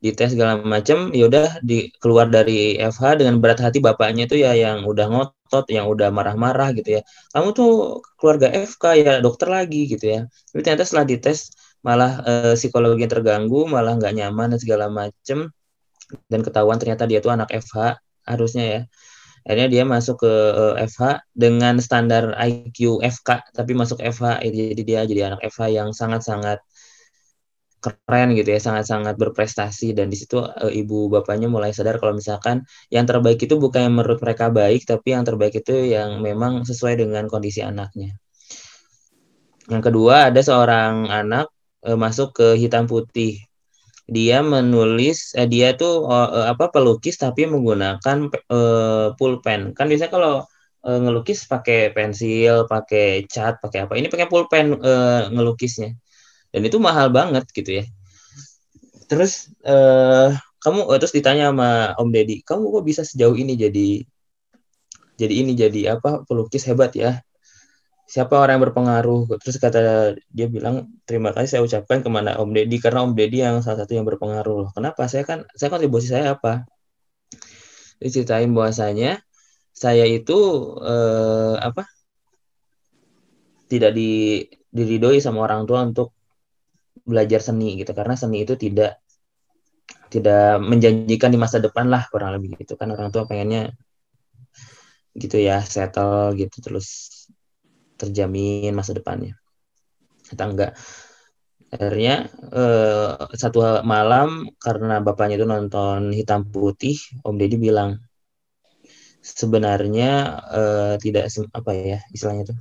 di tes segala macam ya udah di keluar dari FH dengan berat hati bapaknya tuh ya yang udah ngotot yang udah marah-marah gitu ya. Kamu tuh keluarga FK ya dokter lagi gitu ya. Tapi ternyata setelah dites malah eh, psikologi terganggu malah nggak nyaman dan segala macem. Dan ketahuan ternyata dia tuh anak FH harusnya ya. Akhirnya dia masuk ke eh, FH dengan standar IQ FK tapi masuk FH jadi dia jadi anak FH yang sangat-sangat keren gitu ya sangat-sangat berprestasi. Dan di situ eh, ibu bapaknya mulai sadar kalau misalkan yang terbaik itu bukan yang menurut mereka baik tapi yang terbaik itu yang memang sesuai dengan kondisi anaknya. Yang kedua ada seorang anak eh, masuk ke hitam putih. Dia menulis eh, dia tuh eh, eh, apa pelukis tapi menggunakan eh, pulpen. Kan biasanya kalau eh, ngelukis pakai pensil pakai cat pakai apa ini pakai pulpen eh, ngelukisnya dan itu mahal banget gitu ya. Terus eh, kamu eh, terus ditanya sama Om Deddy kamu kok bisa sejauh ini jadi jadi ini jadi apa pelukis hebat ya? Siapa orang yang berpengaruh? Terus kata dia bilang terima kasih saya ucapkan ke mana Om Deddy karena Om Deddy yang salah satu yang berpengaruh. Loh kenapa? Saya kan saya kontribusi saya apa? Diceritain bahwasanya saya itu eh, apa? Tidak di diridoi sama orang tua untuk belajar seni gitu karena seni itu tidak tidak menjanjikan di masa depan lah kurang lebih gitu. Kan orang tua pengennya gitu ya settle gitu terus terjamin masa depannya. Kita enggak. Akhirnya eh, satu malam karena bapaknya itu nonton hitam putih Om Deddy bilang sebenarnya eh, tidak apa ya istilahnya itu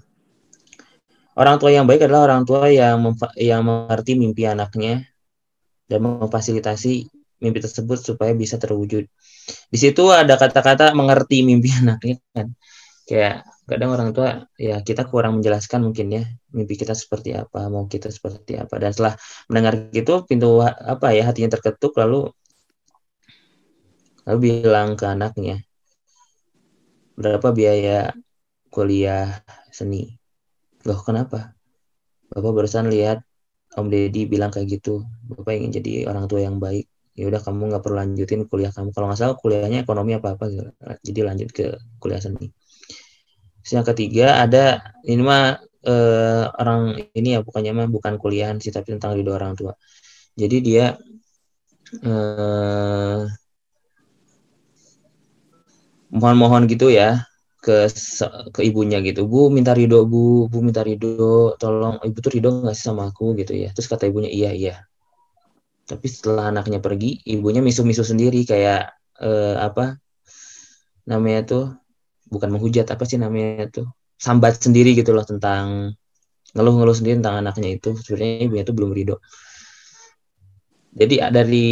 orang tua yang baik adalah orang tua yang yang mengerti mimpi anaknya dan memfasilitasi mimpi tersebut supaya bisa terwujud. Di situ ada kata-kata mengerti mimpi (laughs) anaknya kan. Kayak kadang orang tua ya kita kurang menjelaskan mungkin ya mimpi kita seperti apa, mau kita seperti apa. Dan setelah mendengar gitu pintu apa ya hatinya terketuk lalu lalu bilang ke anaknya berapa biaya kuliah seni. Loh kenapa? Bapak barusan lihat Om Deddy bilang kayak gitu. Bapak ingin jadi orang tua yang baik. Ya udah kamu nggak perlu lanjutin kuliah kamu. Kalau nggak salah kuliahnya ekonomi apa apa. Jadi lanjut ke kuliah seni. Terus yang ketiga ada ini mah eh, orang ini ya bukannya mah bukan kuliahan sih tapi tentang ridho orang tua. Jadi dia eh, mohon-mohon gitu ya ke ke ibunya gitu. Bu minta ridho bu. Bu minta ridho. Tolong ibu tuh ridho nggak sih sama aku? Gitu ya. Terus kata ibunya iya iya. Tapi setelah anaknya pergi ibunya misu-misu sendiri. Kayak eh, apa namanya tuh bukan menghujat apa sih namanya tuh sambat sendiri gitu loh tentang ngeluh-ngeluh sendiri tentang anaknya itu. Sebenarnya ibunya tuh belum ridho. Jadi dari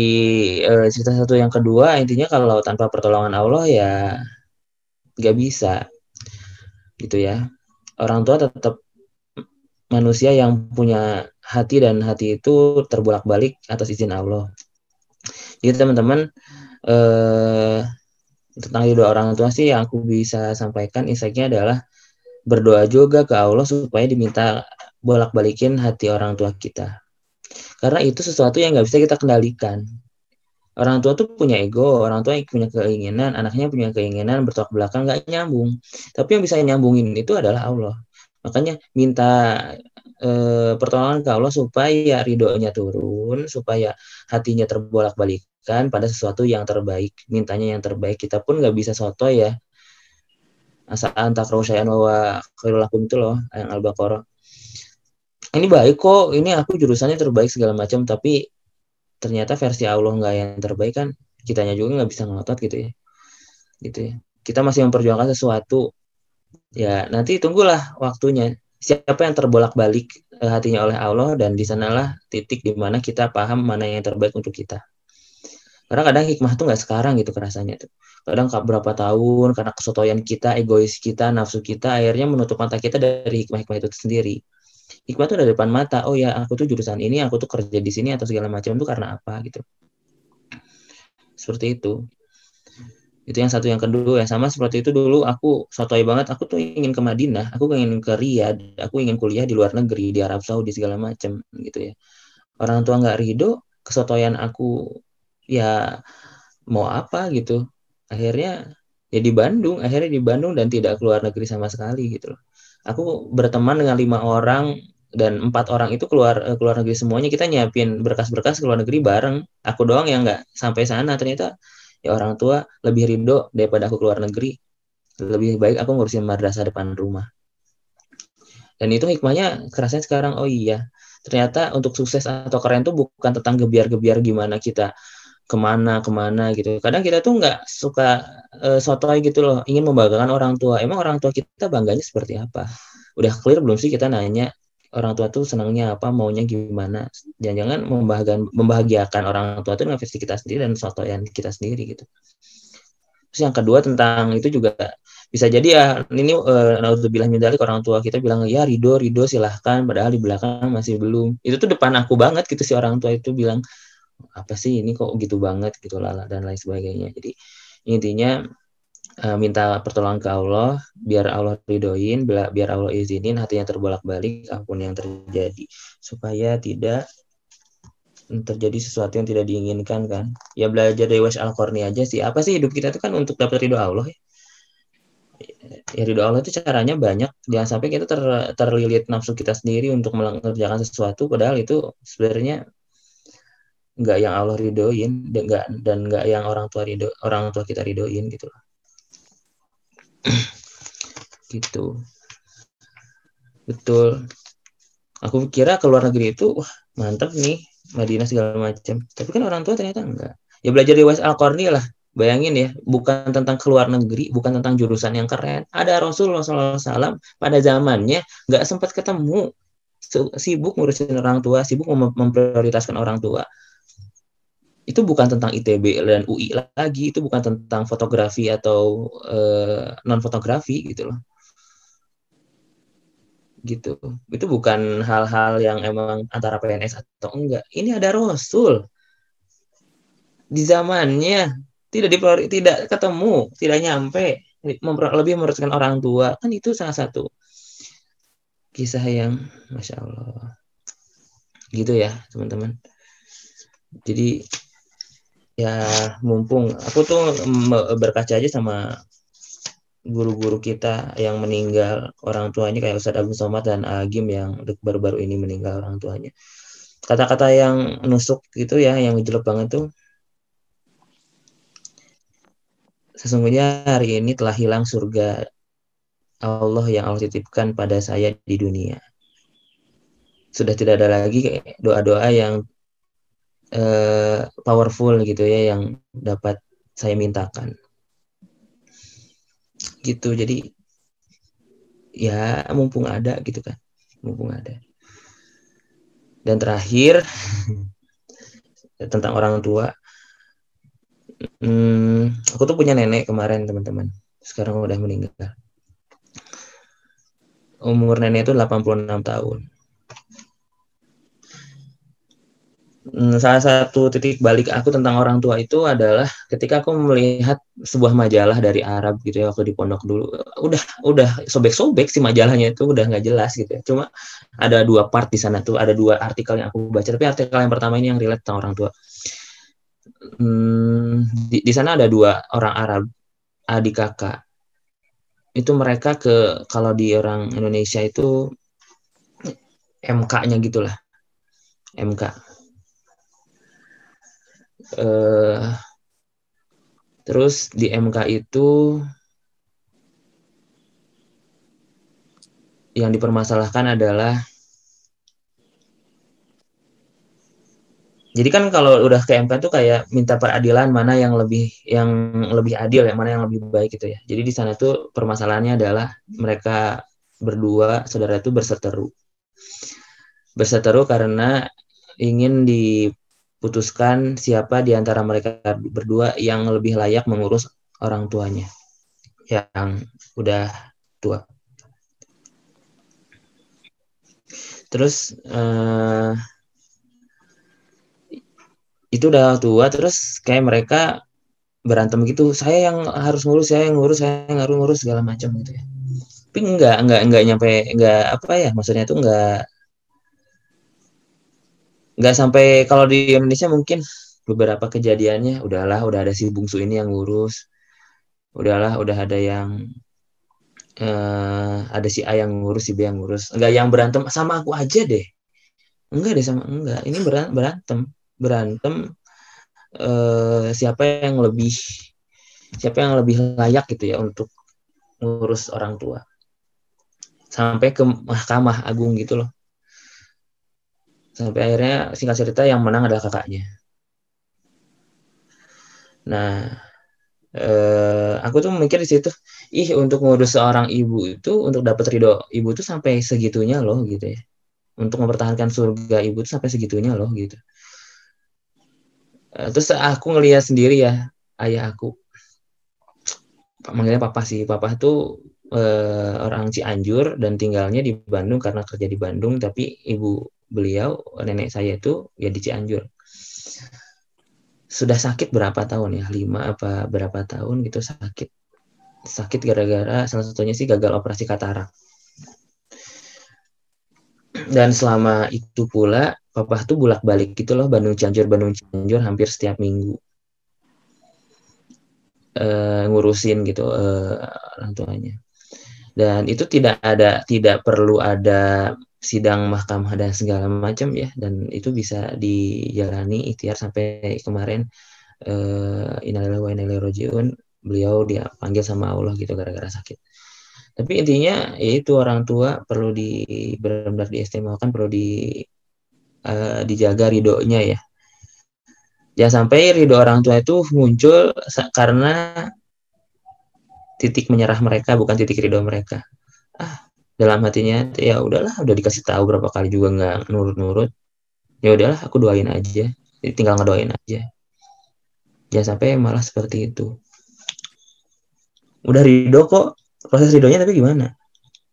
eh, cerita satu yang kedua intinya kalau tanpa pertolongan Allah ya nggak bisa gitu ya orang tua tetap manusia yang punya hati dan hati itu terbolak-balik atas izin Allah Jadi teman-teman eh, tentang ridho orang tua sih yang aku bisa sampaikan insightnya adalah berdoa juga ke Allah supaya diminta bolak-balikin hati orang tua kita. Karena itu sesuatu yang nggak bisa kita kendalikan. Orang tua tuh punya ego, orang tua punya keinginan, anaknya punya keinginan bertolak belakang nggak nyambung. Tapi yang bisa nyambungin itu adalah Allah. Makanya minta eh, pertolongan ke Allah supaya ridhonya turun, supaya hatinya terbolak-balikan pada sesuatu yang terbaik. Mintanya yang terbaik. Kita pun nggak bisa soto ya. Asa antak rosayan wa khairulakum itu loh, yang Al-Baqarah. Ini baik kok, ini aku jurusannya terbaik segala macam, tapi ternyata versi Allah nggak yang terbaik kan, kitanya juga nggak bisa ngotot gitu ya. Gitu ya. Kita masih memperjuangkan sesuatu, ya nanti tunggulah waktunya siapa yang terbolak-balik uh, hatinya oleh Allah dan di sanalah titik di mana kita paham mana yang terbaik untuk kita. Karena kadang hikmah tuh nggak sekarang gitu kerasanya tuh. Kadang berapa tahun karena kesotoyan kita, egois kita, nafsu kita akhirnya menutup mata kita dari hikmah-hikmah itu sendiri. Hikmah tuh dari depan mata. Oh ya, aku tuh jurusan ini, aku tuh kerja di sini atau segala macam itu karena apa? Gitu. Seperti itu. Itu yang satu. Yang kedua ya sama seperti itu dulu aku sotoy banget. Aku tuh ingin ke Madinah aku ingin ke Riyadh aku ingin kuliah di luar negeri di Arab Saudi segala macam gitu ya. Orang tua nggak ridho kesotoyan aku ya mau apa? Gitu. Akhirnya ya di Bandung akhirnya di Bandung dan tidak keluar negeri sama sekali gitu loh aku berteman dengan lima orang dan empat orang itu keluar eh, keluar negeri semuanya. Kita nyiapin berkas-berkas keluar negeri bareng. Aku doang yang nggak sampai sana. Ternyata ya orang tua lebih rindu daripada aku keluar negeri. Lebih baik aku ngurusin madrasah depan rumah. Dan itu hikmahnya kerasnya sekarang. Oh iya ternyata untuk sukses atau keren tuh bukan tentang gebiar-gebiar gimana kita ke mana ke mana gitu. Kadang kita tuh nggak suka uh, sotoy gitu loh ingin membanggakan orang tua. Emang orang tua kita bangganya seperti apa? Udah clear belum sih kita nanya orang tua tuh senangnya apa, maunya gimana. Jangan-jangan membahagiakan, membahagiakan orang tua itu dengan versi kita sendiri dan soto yang kita sendiri gitu. Terus yang kedua tentang itu juga bisa jadi ya ini uh, bilang medalik orang tua kita bilang ya Rido Rido silahkan. Padahal di belakang masih belum. Itu tuh depan aku banget gitu si orang tua itu bilang apa sih ini kok gitu banget gitu lala dan lain sebagainya. Jadi intinya uh, minta pertolongan ke Allah biar Allah ridoin biar Allah izinin hatinya terbolak-balik apa pun yang terjadi supaya tidak terjadi sesuatu yang tidak diinginkan kan. Ya belajar dari Wes al Qarni aja sih. Apa sih hidup kita itu kan untuk dapat ridho Allah ya? Ya ridho Allah itu caranya banyak. Jangan sampai kita ter, terlilit nafsu kita sendiri untuk mengerjakan sesuatu padahal itu sebenarnya nggak yang Allah ridoin dan nggak dan nggak yang orang tua ridho orang tua kita ridoin gitu loh. (clears throat) Gitu. Betul. Aku kira ke luar negeri itu wah mantap nih Madinah segala macam. Tapi kan orang tua ternyata enggak ya belajar di West al lah. Bayangin ya bukan tentang keluar negeri bukan tentang jurusan yang keren. Ada Rasulullah SAW pada zamannya nggak sempat ketemu. Sibuk ngurusin orang tua sibuk mem memprioritaskan orang tua itu bukan tentang ITB dan UI lagi, itu bukan tentang fotografi atau uh, non fotografi gitu loh. Gitu. Itu bukan hal-hal yang emang antara PNS atau enggak. Ini ada Rasul. Di zamannya tidak dipriori, tidak ketemu, tidak nyampe, memper, lebih memerlukan orang tua. Kan itu salah satu kisah yang masya Allah. Gitu ya, teman-teman. Jadi ya mumpung aku tuh berkaca aja sama guru-guru kita yang meninggal orang tuanya kayak Ustadz Abu Somad dan Agim yang baru-baru ini meninggal orang tuanya. Kata-kata yang nusuk gitu ya yang jelek banget tuh sesungguhnya hari ini telah hilang surga Allah yang Allah titipkan pada saya di dunia. Sudah tidak ada lagi doa-doa yang uh, powerful gitu ya yang dapat saya mintakan. Gitu jadi ya mumpung ada gitu kan mumpung ada. Dan terakhir (laughs) tentang orang tua hmm, aku tuh punya nenek kemarin teman-teman. Sekarang udah meninggal. Umur nenek itu 86 tahun Hmm, salah satu titik balik aku tentang orang tua itu adalah ketika aku melihat sebuah majalah dari Arab gitu ya waktu di pondok dulu. Udah udah sobek-sobek si majalahnya itu udah nggak jelas gitu ya. Cuma ada dua part di sana tuh ada dua artikel yang aku baca. Tapi artikel yang pertama ini yang relate tentang orang tua. Hmm, di, di sana ada dua orang Arab adik kakak. Itu mereka ke kalau di orang Indonesia itu MK-nya gitulah. MK eh, terus di MK itu yang dipermasalahkan adalah jadi kan kalau udah ke MK tuh kayak minta peradilan mana yang lebih yang lebih adil ya mana yang lebih baik gitu ya. Jadi di sana tuh permasalahannya adalah mereka berdua saudara itu berseteru. Berseteru karena ingin di putuskan siapa di antara mereka berdua yang lebih layak mengurus orang tuanya yang udah tua. Terus uh, itu udah tua terus kayak mereka berantem gitu. Saya yang harus ngurus, saya yang ngurus, saya yang harus ngurus segala macam gitu ya. Tapi enggak enggak enggak nyampe enggak apa ya maksudnya itu enggak nggak sampai kalau di Indonesia mungkin beberapa kejadiannya udahlah udah ada si bungsu ini yang ngurus. Udahlah udah ada yang uh, ada si A yang ngurus si B yang ngurus. Enggak yang berantem sama aku aja deh. Enggak deh sama enggak ini berantem. Berantem uh, siapa yang lebih siapa yang lebih layak gitu ya untuk ngurus orang tua. Sampai ke mahkamah agung gitu loh sampai akhirnya singkat cerita yang menang adalah kakaknya. Nah eh, aku tuh mikir di situ ih untuk ngurus seorang ibu itu untuk dapat ridho ibu tuh sampai segitunya loh gitu ya. Untuk mempertahankan surga ibu tuh sampai segitunya loh gitu. Eh, terus aku ngelihat sendiri ya ayah aku. Manggilnya papa sih papa tuh eh, orang Cianjur dan tinggalnya di Bandung karena kerja di Bandung tapi ibu beliau nenek saya itu ya di Cianjur. Sudah sakit berapa tahun ya? Lima apa berapa tahun gitu sakit. Sakit gara-gara salah satunya sih gagal operasi katarak dan selama itu pula papa tuh bolak balik gitu loh Bandung Cianjur Bandung Cianjur hampir setiap minggu. Uh, ngurusin gitu uh, orang tuanya dan itu tidak ada tidak perlu ada sidang mahkamah dan segala macam ya. Dan itu bisa dijalani ikhtiar sampai kemarin. Uh, wa rojiun beliau dia panggil sama Allah gitu gara-gara sakit. Tapi intinya yaitu orang tua perlu di benar-benar perlu di uh, dijaga ridhonya ya. Jangan sampai ridho orang tua itu muncul karena titik menyerah mereka bukan titik ridho mereka. Ah dalam hatinya ya udahlah udah dikasih tahu berapa kali juga nggak nurut-nurut. Ya udahlah aku doain aja. Tinggal ngedoain aja. Jangan sampai malah seperti itu. Udah ridho kok proses ridhonya tapi gimana?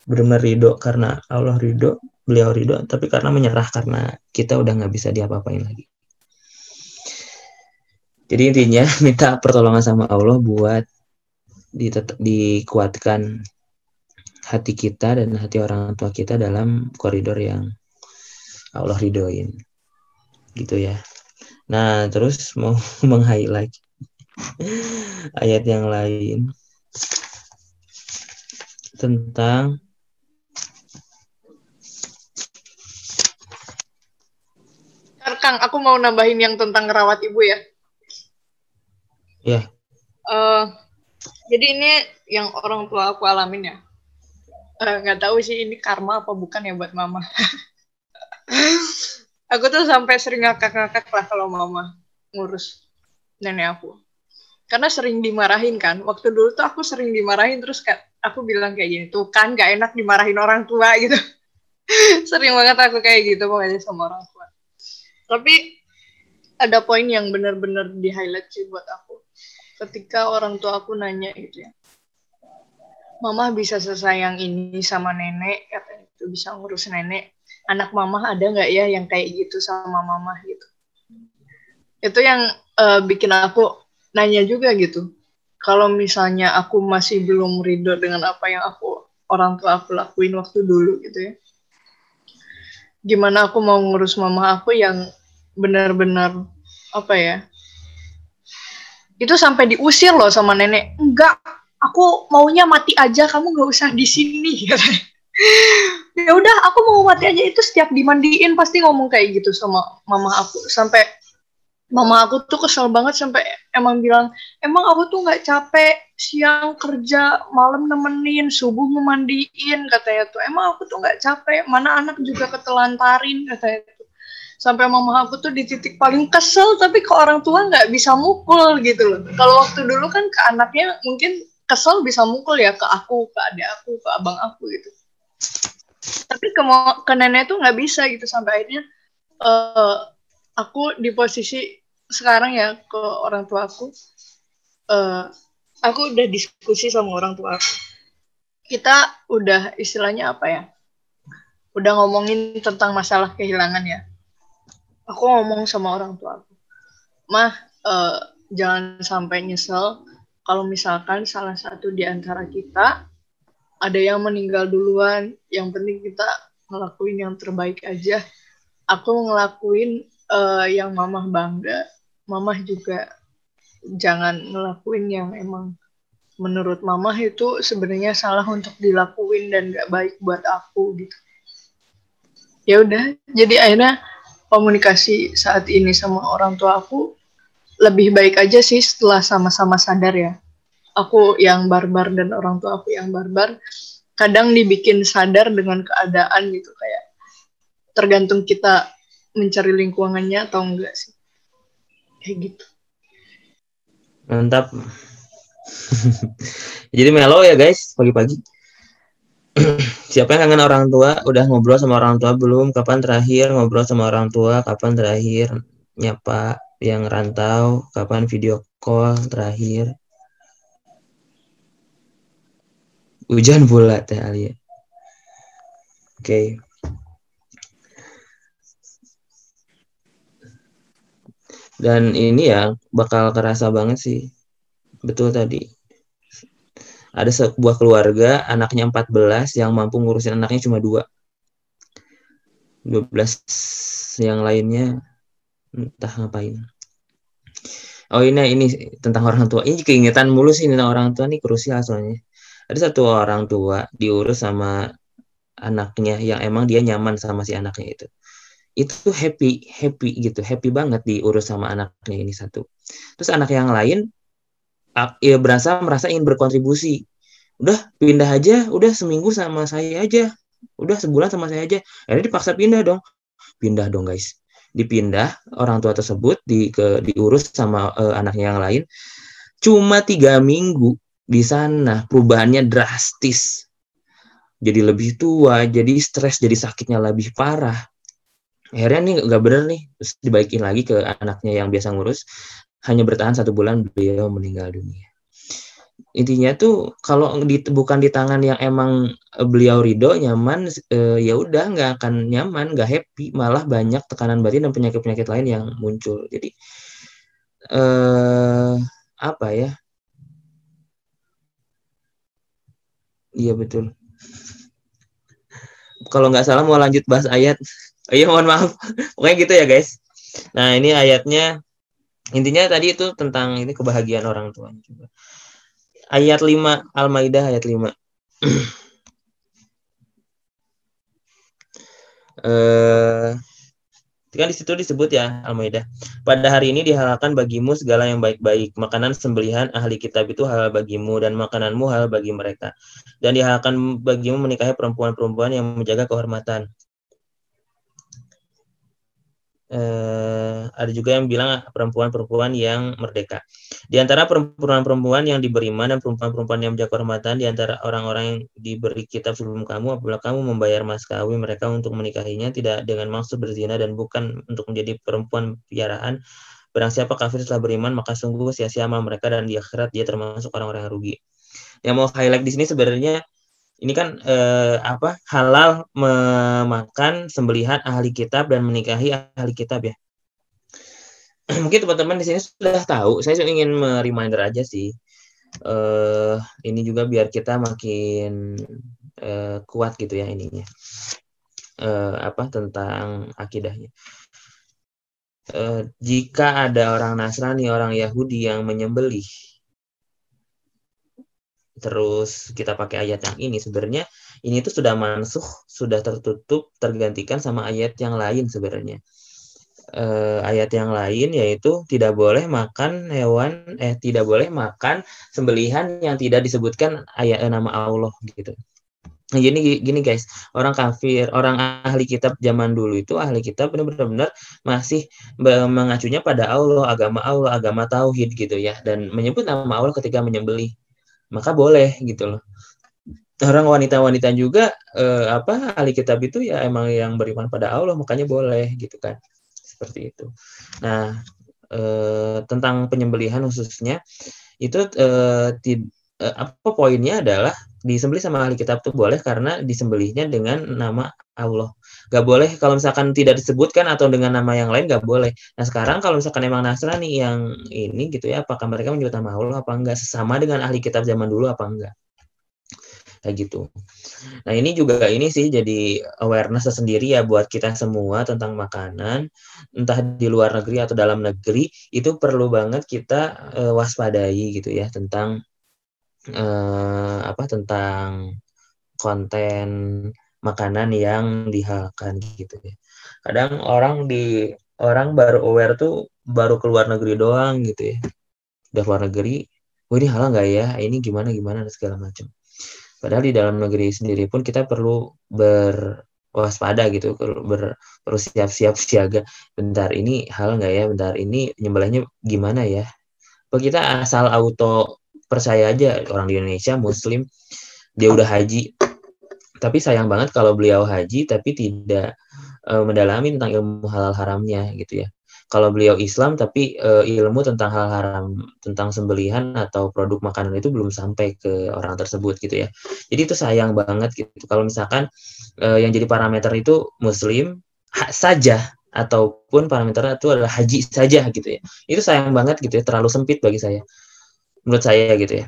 Benar-benar ridho karena Allah ridho beliau ridho tapi karena menyerah karena kita udah nggak bisa diapa-apain lagi. Jadi intinya (laughs) minta pertolongan sama Allah buat dikuatkan hati kita dan hati orang tua kita dalam koridor yang Allah ridhoin gitu ya nah terus mau (laughs) meng-highlight ayat yang lain tentang Kang, aku mau nambahin yang tentang rawat ibu ya. Ya. Yeah. Uh, jadi ini yang orang tua aku alamin ya. Eh, nggak uh, tahu sih ini karma apa bukan ya buat mama. (laughs) Aku tuh sampai sering ngakak-ngakak lah kalau mama ngurus nenek aku. Karena sering dimarahin kan. Waktu dulu tuh aku sering dimarahin terus kayak aku bilang kayak gini tuh kan gak enak dimarahin orang tua (laughs) gitu. Sering banget aku kayak gitu pokoknya sama orang tua. Tapi ada poin yang benar-benar di highlight sih buat aku ketika orang tua aku nanya gitu ya mama bisa sesayang ini sama nenek? Katanya itu bisa ngurus nenek. Anak mama ada nggak ya yang kayak gitu sama mama? Gitu. Itu yang uh, bikin aku nanya juga gitu. Kalau misalnya aku masih belum ridho dengan apa yang aku orang tua aku lakuin waktu dulu gitu ya gimana aku mau ngurus mama aku yang benar-benar apa ya itu sampai diusir loh sama nenek. Enggak aku maunya mati aja kamu nggak usah di sini (laughs) ya udah aku mau mati aja. Itu setiap dimandiin pasti ngomong kayak gitu sama mama aku. Sampai mama aku tuh kesel banget sampai emang bilang emang aku tuh nggak capek siang kerja malam nemenin subuh memandiin katanya tuh. Emang aku tuh nggak capek mana anak juga ketelantarin katanya sampai mama aku tuh di titik paling kesel tapi ke orang tua nggak bisa mukul gitu loh. Kalau waktu dulu kan ke anaknya mungkin kesel bisa mukul ya ke aku ke adik aku ke abang aku gitu. Tapi ke, ke nenek tuh nggak bisa gitu sampai akhirnya uh, aku di posisi sekarang ya ke orang tua aku uh, aku udah diskusi sama orang tua aku. Kita udah istilahnya apa ya? Udah ngomongin tentang masalah kehilangan ya aku ngomong sama orang tua aku. Mah uh, jangan sampai nyesel kalau misalkan salah satu di antara kita ada yang meninggal duluan. Yang penting kita ngelakuin yang terbaik aja. Aku ngelakuin uh, yang mamah bangga. Mamah juga jangan ngelakuin yang emang menurut mamah itu sebenarnya salah untuk dilakuin dan gak baik buat aku gitu. Ya udah jadi akhirnya komunikasi saat ini sama orang tua aku lebih baik aja sih setelah sama-sama sadar ya. Aku yang barbar dan orang tua aku yang barbar kadang dibikin sadar dengan keadaan gitu kayak tergantung kita mencari lingkungannya atau enggak sih. Kayak gitu. Mantap. (laughs) Jadi melo ya guys pagi-pagi (clears throat) siapa yang kangen orang tua udah ngobrol sama orang tua belum kapan terakhir ngobrol sama orang tua kapan terakhir nyapa yang rantau kapan video call terakhir Hujan pula Teh Alia. Oke. Okay. Dan ini ya bakal kerasa banget sih. Betul tadi. Ada sebuah keluarga, anaknya 14 yang mampu ngurusin anaknya cuma dua. 12 yang lainnya entah ngapain. Oh ini ini tentang orang tua. Ini keingetan mulu sih tentang orang tua nih krusial soalnya ada satu orang tua diurus sama anaknya yang emang dia nyaman sama si anaknya itu itu happy happy gitu happy banget diurus sama anaknya ini satu terus anak yang lain ya berasa merasa ingin berkontribusi. Udah pindah aja. Udah seminggu sama saya aja. Udah sebulan sama saya aja. Akhirnya dipaksa pindah dong. Pindah dong guys. Dipindah orang tua tersebut di ke diurus sama uh, anaknya yang lain. Cuma tiga minggu di sana perubahannya drastis. Jadi lebih tua, jadi stres, jadi sakitnya lebih parah. Akhirnya nih nggak bener nih, terus dibaikin lagi ke anaknya yang biasa ngurus. Hanya bertahan satu bulan beliau meninggal dunia. Intinya tuh kalau di, bukan di tangan yang emang beliau ridho nyaman, eh, ya udah nggak akan nyaman, nggak happy, malah banyak tekanan batin dan penyakit-penyakit lain yang muncul. Jadi eh, apa ya? Iya betul. Kalau nggak salah mau lanjut bahas ayat. Oh, iya mohon maaf. Pokoknya gitu ya guys. Nah ini ayatnya intinya tadi itu tentang ini kebahagiaan orang tua juga. Ayat 5 Al-Maidah ayat 5. (clears throat) eh Kan di situ disebut ya Al-Maidah. Pada hari ini dihalalkan bagimu segala yang baik-baik. Makanan sembelihan ahli kitab itu halal bagimu dan makananmu halal bagi mereka. Dan dihalalkan bagimu menikahi perempuan-perempuan yang menjaga kehormatan eh, ada juga yang bilang perempuan-perempuan yang merdeka. Di antara perempuan-perempuan yang diberi iman dan perempuan-perempuan yang menjaga kehormatan di antara orang-orang yang diberi kitab sebelum kamu apabila kamu membayar mas kawin mereka untuk menikahinya tidak dengan maksud berzina dan bukan untuk menjadi perempuan piaraan. Barang siapa kafir setelah beriman maka sungguh sia-sia amal mereka dan di akhirat dia termasuk orang-orang yang rugi. Yang mau highlight di sini sebenarnya ini kan eh, apa halal memakan sembelihan ahli kitab dan menikahi ahli kitab ya. (clears throat) mungkin teman-teman di sini sudah tahu. Saya ingin reminder aja sih. Uh, ini juga biar kita makin uh, kuat gitu ya ininya. Uh, apa tentang akidahnya. Uh, jika ada orang Nasrani, orang Yahudi yang menyembelih terus kita pakai ayat yang ini. Sebenarnya ini tuh sudah mansuh sudah tertutup tergantikan sama ayat yang lain sebenarnya. Uh, ayat yang lain yaitu tidak boleh makan hewan eh tidak boleh makan sembelihan yang tidak disebutkan ayat eh, nama Allah gitu. Nah, gini gini guys, orang kafir, orang ahli kitab zaman dulu itu ahli kitab benar-benar masih mengacunya pada Allah, agama Allah, agama tauhid gitu ya. Dan menyebut nama Allah ketika menyembelih maka boleh gitu loh. Orang wanita-wanita juga eh, apa ahli kitab itu ya emang yang beriman pada Allah makanya boleh gitu kan. Seperti itu. Nah eh, tentang penyembelihan khususnya itu eh, eh, apa poinnya adalah disembelih sama ahli kitab itu boleh karena disembelihnya dengan nama Allah. Gak boleh kalau misalkan tidak disebutkan atau dengan nama yang lain gak boleh. Nah sekarang kalau misalkan emang Nasrani yang ini gitu ya, apakah mereka menyebut nama Allah apa enggak? Sesama dengan ahli kitab zaman dulu apa enggak? Kayak gitu. Nah ini juga ini sih jadi awareness sendiri ya buat kita semua tentang makanan, entah di luar negeri atau dalam negeri, itu perlu banget kita uh, waspadai gitu ya tentang uh, apa tentang konten makanan yang dihalalkan gitu ya. Kadang orang di orang baru aware tuh baru keluar negeri doang gitu ya. Udah keluar negeri, oh ini halal nggak ya? Ini gimana gimana dan segala macam. Padahal di dalam negeri sendiri pun kita perlu berwaspada gitu, ber, perlu siap-siap siaga. Bentar ini hal nggak ya? Bentar ini nyembelihnya gimana ya? Apa kita asal auto percaya aja orang di Indonesia Muslim dia udah haji tapi sayang banget kalau beliau haji tapi tidak uh, mendalami tentang ilmu halal haramnya gitu ya. Kalau beliau Islam tapi uh, ilmu tentang hal haram tentang sembelihan atau produk makanan itu belum sampai ke orang tersebut gitu ya. Jadi itu sayang banget gitu. Kalau misalkan uh, yang jadi parameter itu muslim saja ataupun parameter itu adalah haji saja gitu ya. Itu sayang banget gitu ya, terlalu sempit bagi saya. Menurut saya gitu ya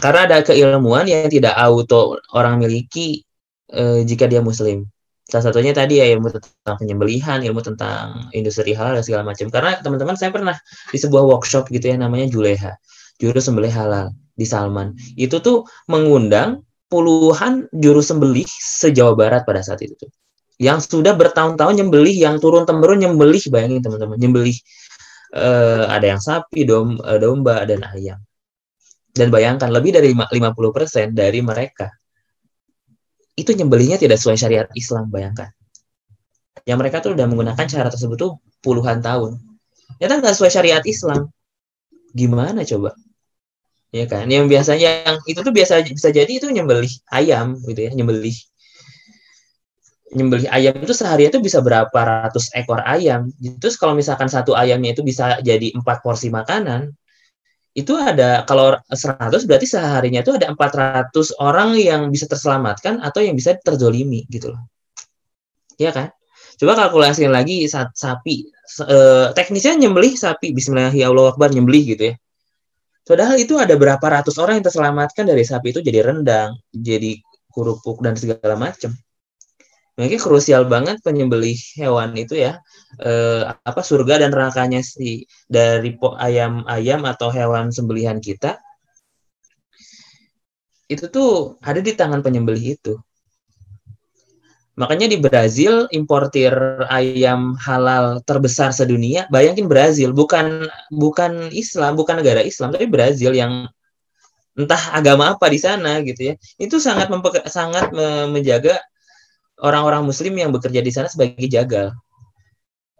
karena ada keilmuan yang tidak auto orang miliki uh, jika dia muslim. Salah satunya tadi ya ilmu tentang penyembelihan, ilmu tentang industri halal dan segala macam. Karena teman-teman saya pernah di sebuah workshop gitu ya namanya Juleha, juru sembelih halal di Salman. Itu tuh mengundang puluhan juru sembelih se-Jawa Barat pada saat itu tuh. Yang sudah bertahun-tahun nyembelih, yang turun temurun nyembelih, bayangin teman-teman, nyembelih uh, ada yang sapi, dom, uh, domba dan ayam. Dan bayangkan lebih dari 50% dari mereka itu nyembelihnya tidak sesuai syariat Islam, bayangkan. Yang mereka tuh udah menggunakan cara tersebut tuh puluhan tahun. Ternyata nggak sesuai syariat Islam. Gimana coba? Ya kan? Yang biasanya yang itu tuh biasa bisa jadi itu nyembelih ayam gitu ya, nyembelih nyembelih ayam itu sehari itu bisa berapa ratus ekor ayam. Terus kalau misalkan satu ayamnya itu bisa jadi empat porsi makanan, itu ada kalau 100 berarti seharinya itu ada 400 orang yang bisa terselamatkan atau yang bisa terzolimi gitu loh. Ya kan? Coba kalkulasikan lagi sapi. E, teknisnya nyembelih sapi, bismillahirrahmanirrahim nyembelih gitu ya. Padahal itu ada berapa ratus orang yang terselamatkan dari sapi itu jadi rendang, jadi kerupuk dan segala macam. Mungkin krusial banget penyembelih hewan itu ya. Eh, apa surga dan nerakanya si dari ayam-ayam atau hewan sembelihan kita itu tuh ada di tangan penyembelih itu. Makanya di Brazil importir ayam halal terbesar sedunia, bayangin Brazil bukan bukan Islam, bukan negara Islam, tapi Brazil yang entah agama apa di sana gitu ya. Itu sangat sangat menjaga orang-orang muslim yang bekerja di sana sebagai jagal.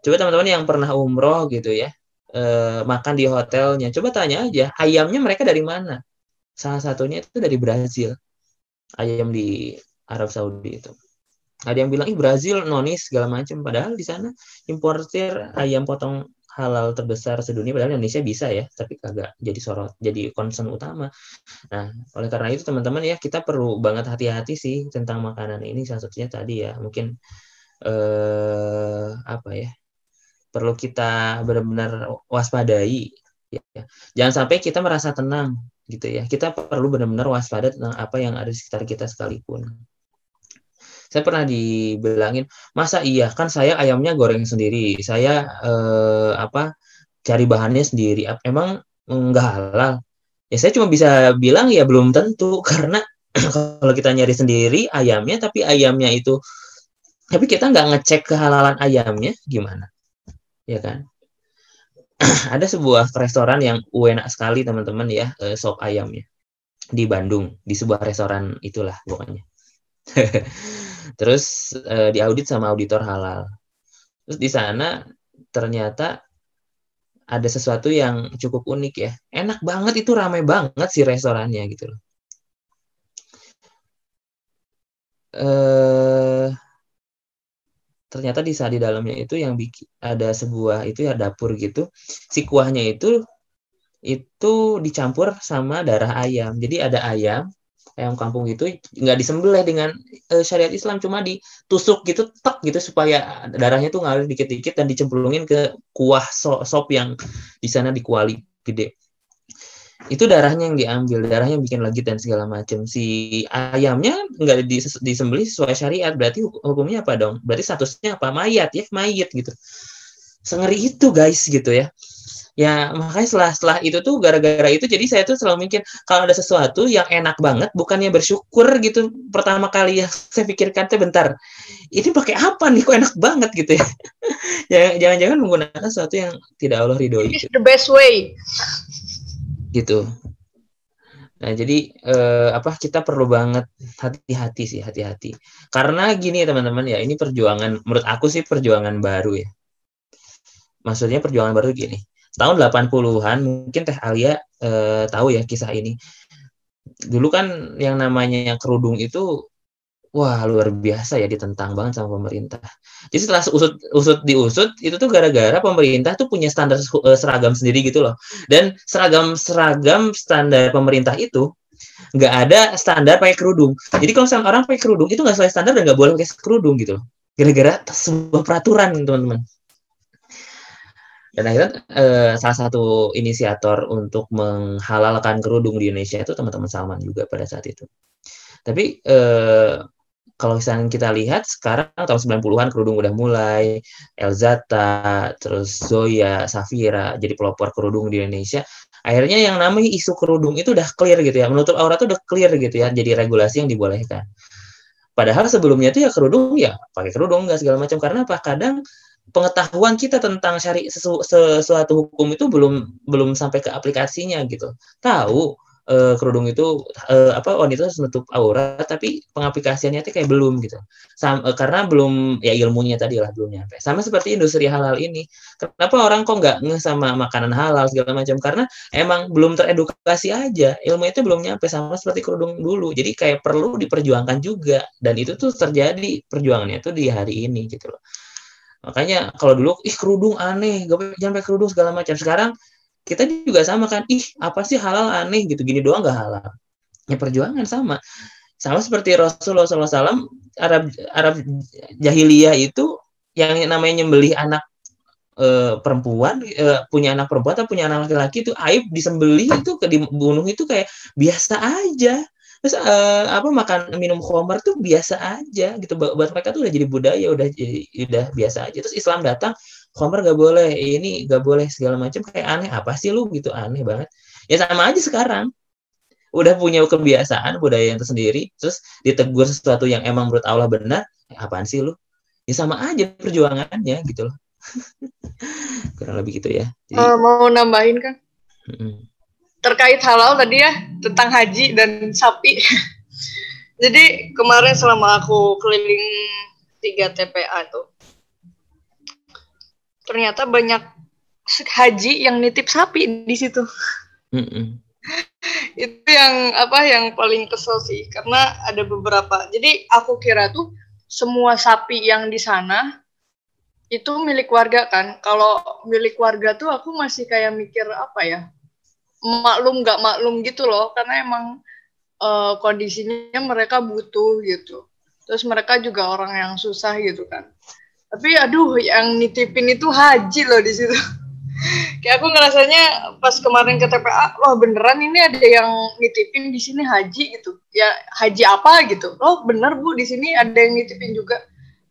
Coba teman-teman yang pernah umroh gitu ya, eh, makan di hotelnya, coba tanya aja, ayamnya mereka dari mana? Salah satunya itu dari Brazil. Ayam di Arab Saudi itu. Ada yang bilang, ih Brazil nonis segala macam. Padahal di sana importir ayam potong halal terbesar sedunia padahal Indonesia bisa ya tapi kagak jadi sorot jadi concern utama. Nah oleh karena itu teman-teman ya kita perlu banget hati-hati sih tentang makanan ini. Salah satunya tadi ya mungkin eh, apa ya perlu kita benar-benar waspadai ya. jangan sampai kita merasa tenang gitu ya. Kita perlu benar-benar waspada tentang apa yang ada di sekitar kita sekalipun saya pernah dibilangin masa iya? Kan saya ayamnya goreng sendiri. Saya eh, apa cari bahannya sendiri. Emang enggak halal? Ya saya cuma bisa bilang ya belum tentu. (laughs) Karena kalau kita nyari sendiri ayamnya tapi ayamnya itu tapi kita nggak ngecek kehalalan ayamnya gimana? Ya kan? (clears throat) Ada sebuah restoran yang enak sekali teman-teman ya eh, sop ayamnya. Di Bandung di sebuah restoran itulah pokoknya (laughs) terus eh, diaudit sama auditor halal terus di sana ternyata ada sesuatu yang cukup unik ya. Enak banget itu ramai banget sih restorannya gitu loh. Eh ternyata di di dalamnya itu yang bikin ada sebuah itu ya dapur gitu. Si kuahnya itu itu dicampur sama darah ayam. Jadi ada ayam, ayam kampung itu nggak disembelih dengan uh, syariat Islam cuma ditusuk gitu tek gitu supaya darahnya tuh ngalir dikit-dikit dan dicemplungin ke kuah so sop yang di sana dikuali gede. Itu darahnya yang diambil darahnya bikin legit dan segala macam si ayamnya nggak disembelih sesuai syariat berarti hukumnya apa dong? Berarti statusnya apa? Mayat ya mayat gitu. Sengeri itu guys gitu ya ya makanya setelah setelah itu tuh gara-gara itu jadi saya tuh selalu mikir kalau ada sesuatu yang enak banget bukannya bersyukur gitu pertama kali yang saya pikirkan tuh bentar ini pakai apa nih kok enak banget gitu ya (laughs) jangan-jangan menggunakan sesuatu yang tidak Allah ridhoi gitu. the best way gitu Nah, jadi eh, apa kita perlu banget hati-hati sih, hati-hati. Karena gini teman-teman ya, ini perjuangan menurut aku sih perjuangan baru ya. Maksudnya perjuangan baru gini tahun 80-an mungkin Teh Alia eh, tahu ya kisah ini. Dulu kan yang namanya kerudung itu wah luar biasa ya ditentang banget sama pemerintah. Jadi setelah usut usut diusut itu tuh gara-gara pemerintah tuh punya standar eh, seragam sendiri gitu loh. Dan seragam seragam standar pemerintah itu nggak ada standar pakai kerudung. Jadi kalau orang pakai kerudung itu nggak sesuai standar dan nggak boleh pakai kerudung gitu. Gara-gara sebuah peraturan teman-teman dan akhirnya eh, salah satu inisiator untuk menghalalkan kerudung di Indonesia itu teman-teman Salman juga pada saat itu. Tapi eh, kalau misalnya kita lihat sekarang tahun 90-an kerudung udah mulai, Elzata, terus Zoya, Safira jadi pelopor kerudung di Indonesia. Akhirnya yang namanya isu kerudung itu udah clear gitu ya, menutup aurat itu udah clear gitu ya, jadi regulasi yang dibolehkan. Padahal sebelumnya itu ya kerudung ya pakai kerudung nggak segala macam karena apa? Kadang pengetahuan kita tentang syari sesu, sesuatu hukum itu belum belum sampai ke aplikasinya gitu. Tahu uh, kerudung itu uh, apa wanita harus menutup aurat tapi pengaplikasiannya itu kayak belum gitu. Sam, uh, karena belum ya ilmunya tadi lah belum nyampe. Sama seperti industri halal ini. Kenapa orang kok nggak nge sama makanan halal segala macam? Karena emang belum teredukasi aja. Ilmu itu belum nyampe sama seperti kerudung dulu. Jadi kayak perlu diperjuangkan juga dan itu tuh terjadi perjuangannya tuh di hari ini gitu loh. Makanya kalau dulu ih kerudung aneh, gak jangan pakai kerudung segala macam. Sekarang kita juga sama kan, ih apa sih halal aneh gitu, gini doang gak halal. Ya perjuangan sama. Sama seperti Rasulullah SAW, Arab Arab jahiliyah itu yang namanya nyembelih anak e, perempuan e, punya anak perempuan atau punya anak laki-laki itu aib disembelih itu dibunuh itu kayak biasa aja terus uh, apa makan minum khamar tuh biasa aja gitu. Buat mereka tuh udah jadi budaya udah jadi udah biasa aja. Terus Islam datang khamar gak boleh ini gak boleh segala macam. Kayak aneh apa sih lu? Gitu aneh banget. Ya sama aja sekarang. Udah punya kebiasaan budaya yang tersendiri terus ditegur sesuatu yang emang menurut Allah benar eh, apaan sih lu? Ya sama aja perjuangannya gitu loh. (laughs) Kurang lebih gitu ya. Jadi, uh, mau nambahin kan terkait halal tadi ya tentang haji dan sapi. (laughs) Jadi kemarin selama aku keliling tiga TPA itu ternyata banyak haji yang nitip sapi di situ. Mm -mm. (laughs) itu yang apa yang paling kesel sih karena ada beberapa. Jadi aku kira tuh semua sapi yang di sana itu milik warga kan. Kalau milik warga tuh aku masih kayak mikir apa ya? Maklum nggak maklum gitu loh. Karena emang uh, kondisinya mereka butuh gitu. Terus mereka juga orang yang susah gitu kan. Tapi aduh yang nitipin itu haji loh di situ. (laughs) Kayak aku ngerasanya pas kemarin ke TPA wah beneran ini ada yang nitipin di sini haji? gitu. Ya haji apa? gitu. Oh bener bu di sini ada yang nitipin juga.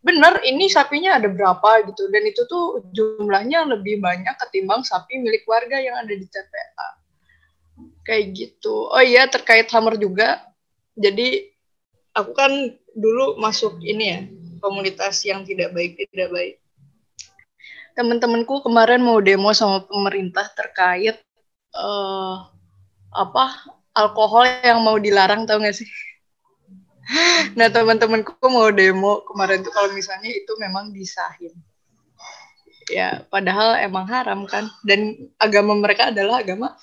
Bener ini sapinya ada berapa? gitu. Dan itu tuh jumlahnya lebih banyak ketimbang sapi milik warga yang ada di TPA kayak gitu. Oh iya terkait hammer juga. Jadi aku kan dulu masuk ini ya komunitas yang tidak baik tidak baik. Teman-temanku kemarin mau demo sama pemerintah terkait uh, apa alkohol yang mau dilarang tau gak sih? (laughs) Nah teman-temanku mau demo kemarin tuh kalau misalnya itu memang disahin. Ya padahal emang haram kan. Dan agama mereka adalah agama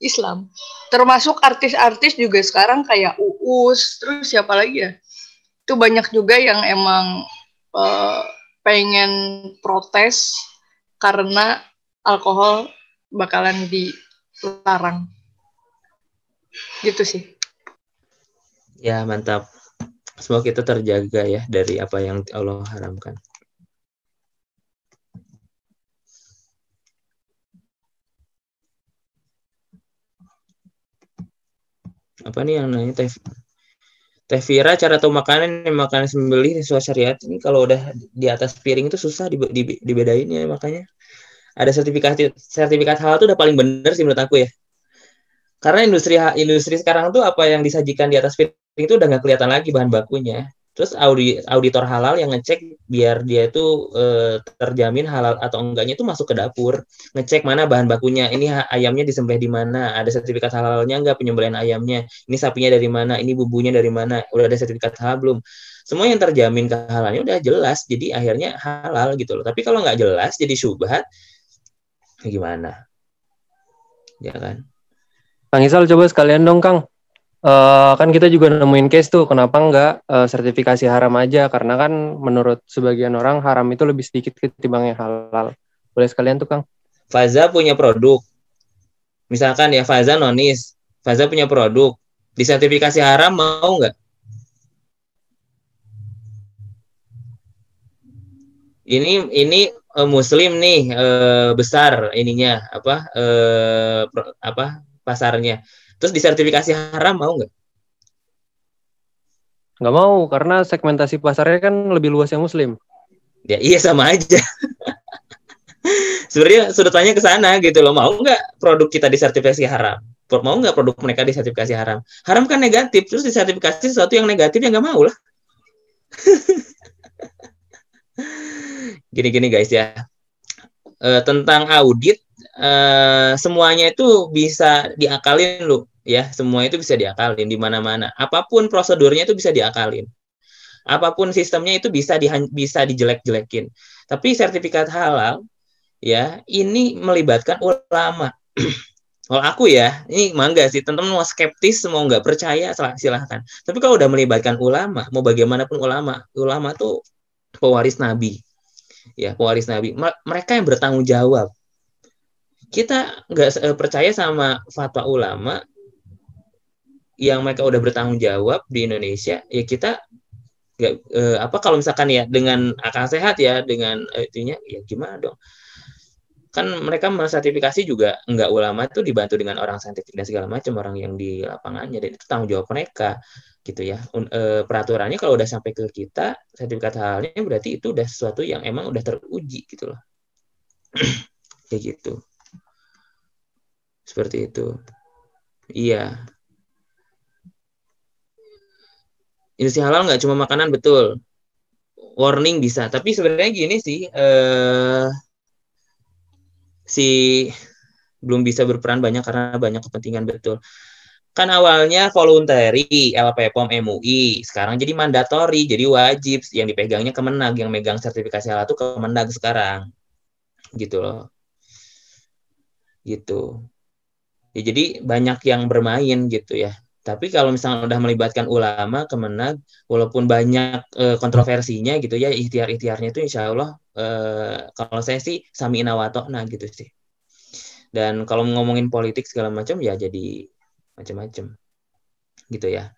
Islam. Termasuk artis-artis juga sekarang kayak Uus terus siapa lagi ya? Itu banyak juga yang emang uh, pengen protes karena alkohol bakalan dilarang. Gitu sih. Ya mantap. Semoga kita terjaga ya dari apa yang Allah haramkan. Apa nih yang nanya Teh? Teh Vira cara tahu makanan yang makanan sembelih sesuai syariat ini kalau udah di atas piring itu susah dibedain ya makanya ada sertifikat sertifikat halal itu udah paling bener sih menurut aku ya. Karena industri industri sekarang tuh apa yang disajikan di atas piring itu udah nggak kelihatan lagi bahan bakunya. Terus audi, auditor halal yang ngecek biar dia itu e, terjamin halal atau enggaknya itu masuk ke dapur, ngecek mana bahan bakunya. Ini ayamnya disembelih di mana, ada sertifikat halalnya enggak penyembelihan ayamnya. Ini sapinya dari mana, ini bumbunya dari mana, udah ada sertifikat halal belum. Semua yang terjamin kehalalnya udah jelas, jadi akhirnya halal gitu loh. Tapi kalau nggak jelas jadi syubhat, gimana? Ya kan? Kang Isal coba sekalian dong Kang Uh, kan kita juga nemuin case tuh, kenapa enggak uh, sertifikasi haram aja? Karena kan menurut sebagian orang haram itu lebih sedikit ketimbang yang halal. Boleh sekalian tuh, Kang? Faza punya produk. Misalkan ya Faza nonis, Faza punya produk. Disertifikasi haram mau nggak? Ini ini uh, muslim nih besar ininya apa apa pasarnya Terus disertifikasi haram mau nggak? Nggak mau, karena segmentasi pasarnya kan lebih luas yang muslim. Ya iya sama aja. Sebenarnya sudah tanya ke sana gitu loh. Mau nggak produk kita disertifikasi haram? Mau nggak produk mereka disertifikasi haram? Haram kan negatif, terus disertifikasi sesuatu yang negatif ya nggak mau lah. (laughs) Gini-gini guys ya. E, tentang audit, e, semuanya itu bisa diakalin loh ya semua itu bisa diakalin di mana-mana. Apa pun prosedurnya itu bisa diakalin. Apa pun sistemnya itu bisa di, bisa dijelek-jelekin. Tapi sertifikat halal ya ini melibatkan ulama. (clears throat) Kalau aku ya ini mangga sih teman-teman mau skeptis mau nggak percaya silahkan. Tapi kalau udah melibatkan ulama mau bagaimanapun ulama ulama tuh pewaris nabi. Ya pewaris nabi. Mereka yang bertanggung jawab. Kita nggak percaya sama fatwa ulama yang mereka udah bertanggung jawab di Indonesia ya kita nggak eh, apa kalau misalkan ya dengan akal sehat ya dengan eh, itunya ya gimana dong? Kan mereka mensertifikasi juga nggak ulama itu dibantu dengan orang saintifik dan segala macam orang yang di lapangannya dan itu tanggung jawab mereka gitu ya. E, peraturannya kalau udah sampai ke kita sertifikat halalnya berarti itu udah sesuatu yang emang udah teruji gitu loh. (clears throat) Kayak gitu. Seperti itu. Iya industri halal nggak cuma makanan betul. Warning bisa. Tapi sebenarnya gini sih eh, si belum bisa berperan banyak karena banyak kepentingan betul. Kan awalnya voluntary LPPOM MUI sekarang jadi mandatori jadi wajib. Yang dipegangnya Kemenag yang megang sertifikasi halal itu Kemenag sekarang. Gitu loh. Gitu. Ya, jadi banyak yang bermain gitu ya tapi kalau misalnya udah melibatkan ulama, kemenag, walaupun banyak e, kontroversinya gitu ya, ikhtiar-ikhtiarnya itu insya Allah e, kalau saya sih sami nah gitu sih. Dan kalau ngomongin politik segala macam ya jadi macam-macam gitu ya.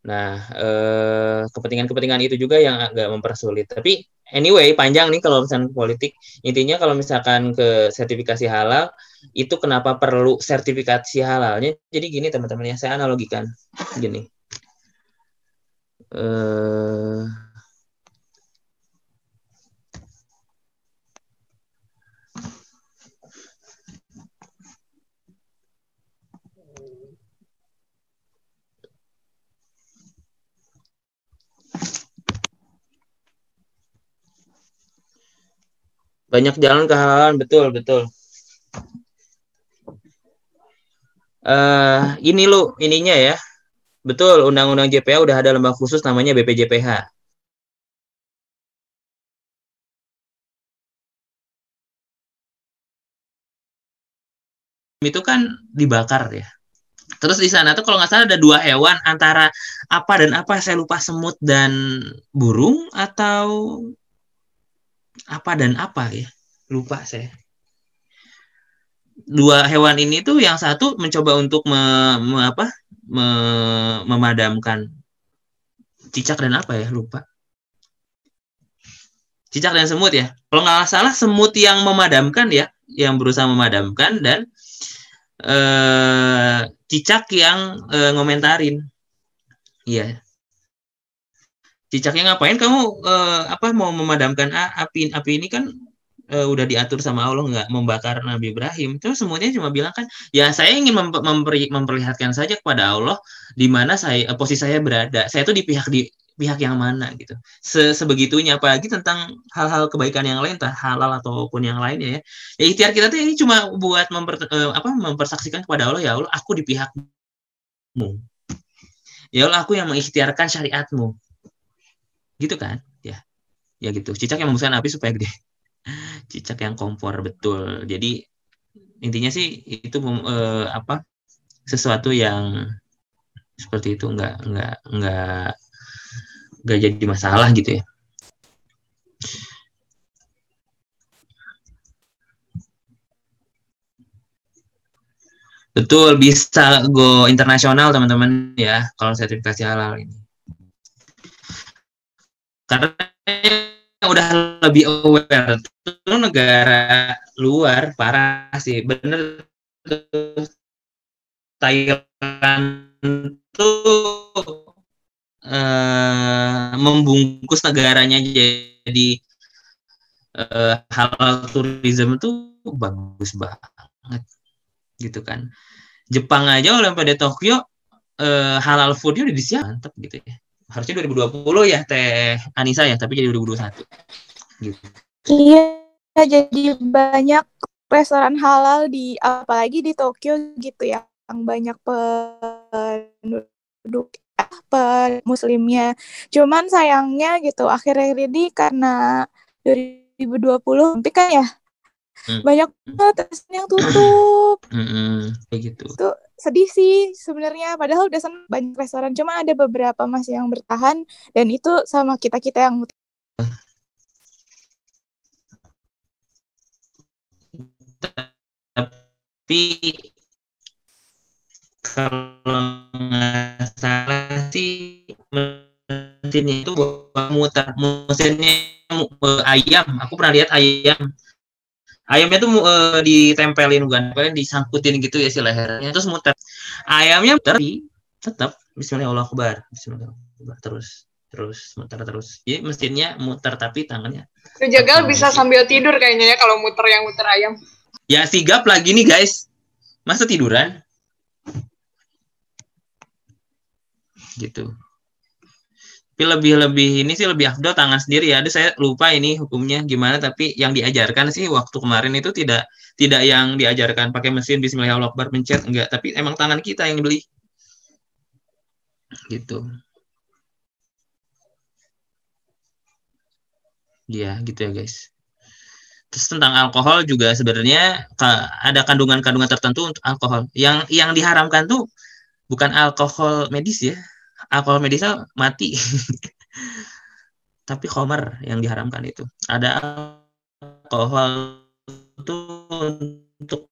Nah, kepentingan kepentingan-kepentingan itu juga yang agak mempersulit. Tapi anyway panjang nih kalau misalkan politik. Intinya kalau misalkan ke sertifikasi halal itu kenapa perlu sertifikasi halalnya? Jadi gini teman-teman ya saya analogikan. Gini. Eh banyak jalan kehalalan betul betul. Uh, ini lo ininya ya. Betul undang-undang JPA udah ada lembaga khusus namanya BPJPH itu kan dibakar ya. Terus di sana tuh kalau nggak salah ada dua hewan antara apa dan apa saya lupa semut dan burung atau apa dan apa ya? Lupa saya. Dua hewan ini tuh yang satu mencoba untuk me, me, apa? Me, memadamkan. Cicak dan apa ya? Lupa. Cicak dan semut ya. Kalau nggak salah semut yang memadamkan ya yang berusaha memadamkan dan eh, cicak yang eh, ngomentarin. Iya cicaknya ngapain? Kamu uh, apa mau memadamkan api api ini kan uh, udah diatur sama Allah nggak membakar Nabi Ibrahim. Terus semuanya cuma bilang kan ya saya ingin memperlihatkan saja kepada Allah di mana saya posisi saya berada. Saya tuh di pihak di pihak yang mana gitu. Se sebegitunya apalagi tentang hal-hal kebaikan yang lain entah halal ataupun yang lainnya ya. Ya ikhtiar kita tuh ini cuma buat memper, uh, apa mempersaksikan kepada Allah ya Allah aku di pihakmu. Ya Allah aku yang mengikhtiarkan syariatmu gitu kan? Ya. Ya gitu. Cicak yang membesarkan api supaya gede. (laughs) Cicak yang kompor betul. Jadi intinya sih itu eh, apa sesuatu yang seperti itu nggak nggak nggak nggak jadi masalah gitu ya. Betul, bisa go internasional teman-teman ya kalau sertifikasi halal ini karena udah lebih aware itu negara luar parah sih. Bener Thailand tuh uh, membungkus negaranya jadi uh, halal tourism itu bagus banget gitu kan. Jepang aja oleh pada Tokyo uh, halal foodnya udah disiapkan mantap gitu ya harusnya 2020 ya Teh Anissa ya, tapi jadi 2021. Gitu. Iya, jadi banyak restoran halal di apalagi di Tokyo gitu ya, yang banyak penduduk apa muslimnya. Cuman sayangnya gitu akhir-akhir ini karena 2020 tapi kan ya hmm. banyak banget yang tutup. (clears throat) Hmm, kayak gitu. Tuh sedih sih sebenarnya padahal udah banyak restoran cuma ada beberapa masih yang bertahan dan itu sama kita kita yang tapi kalau nggak salah sih mesinnya itu buat muter mesinnya ayam aku pernah lihat ayam ayamnya tuh uh, ditempelin bukan ditempelin disangkutin gitu ya si lehernya. Terus muter. Ayamnya muter tetap Bismillahirrahmanirrahim. Bismillahirrahmanirrahim. Terus terus muter terus. Jadi mesinnya muter tapi tangannya jagal bisa sambil tidur kayaknya ya kalau muter yang muter ayam. Ya sigap lagi nih guys. Masa tiduran? Gitu tapi lebih lebih ini sih lebih afdol tangan sendiri ya. Aduh saya lupa ini hukumnya gimana tapi yang diajarkan sih waktu kemarin itu tidak tidak yang diajarkan pakai mesin Bismillahirrahmanirrahim mencet enggak, tapi emang tangan kita yang beli. Gitu. Ya, gitu ya guys. Terus tentang alkohol juga sebenarnya ada kandungan-kandungan tertentu untuk alkohol. Yang yang diharamkan tuh bukan alkohol medis ya, alkohol medisnya mati. Tapi khomer yang diharamkan itu. Ada alkohol itu untuk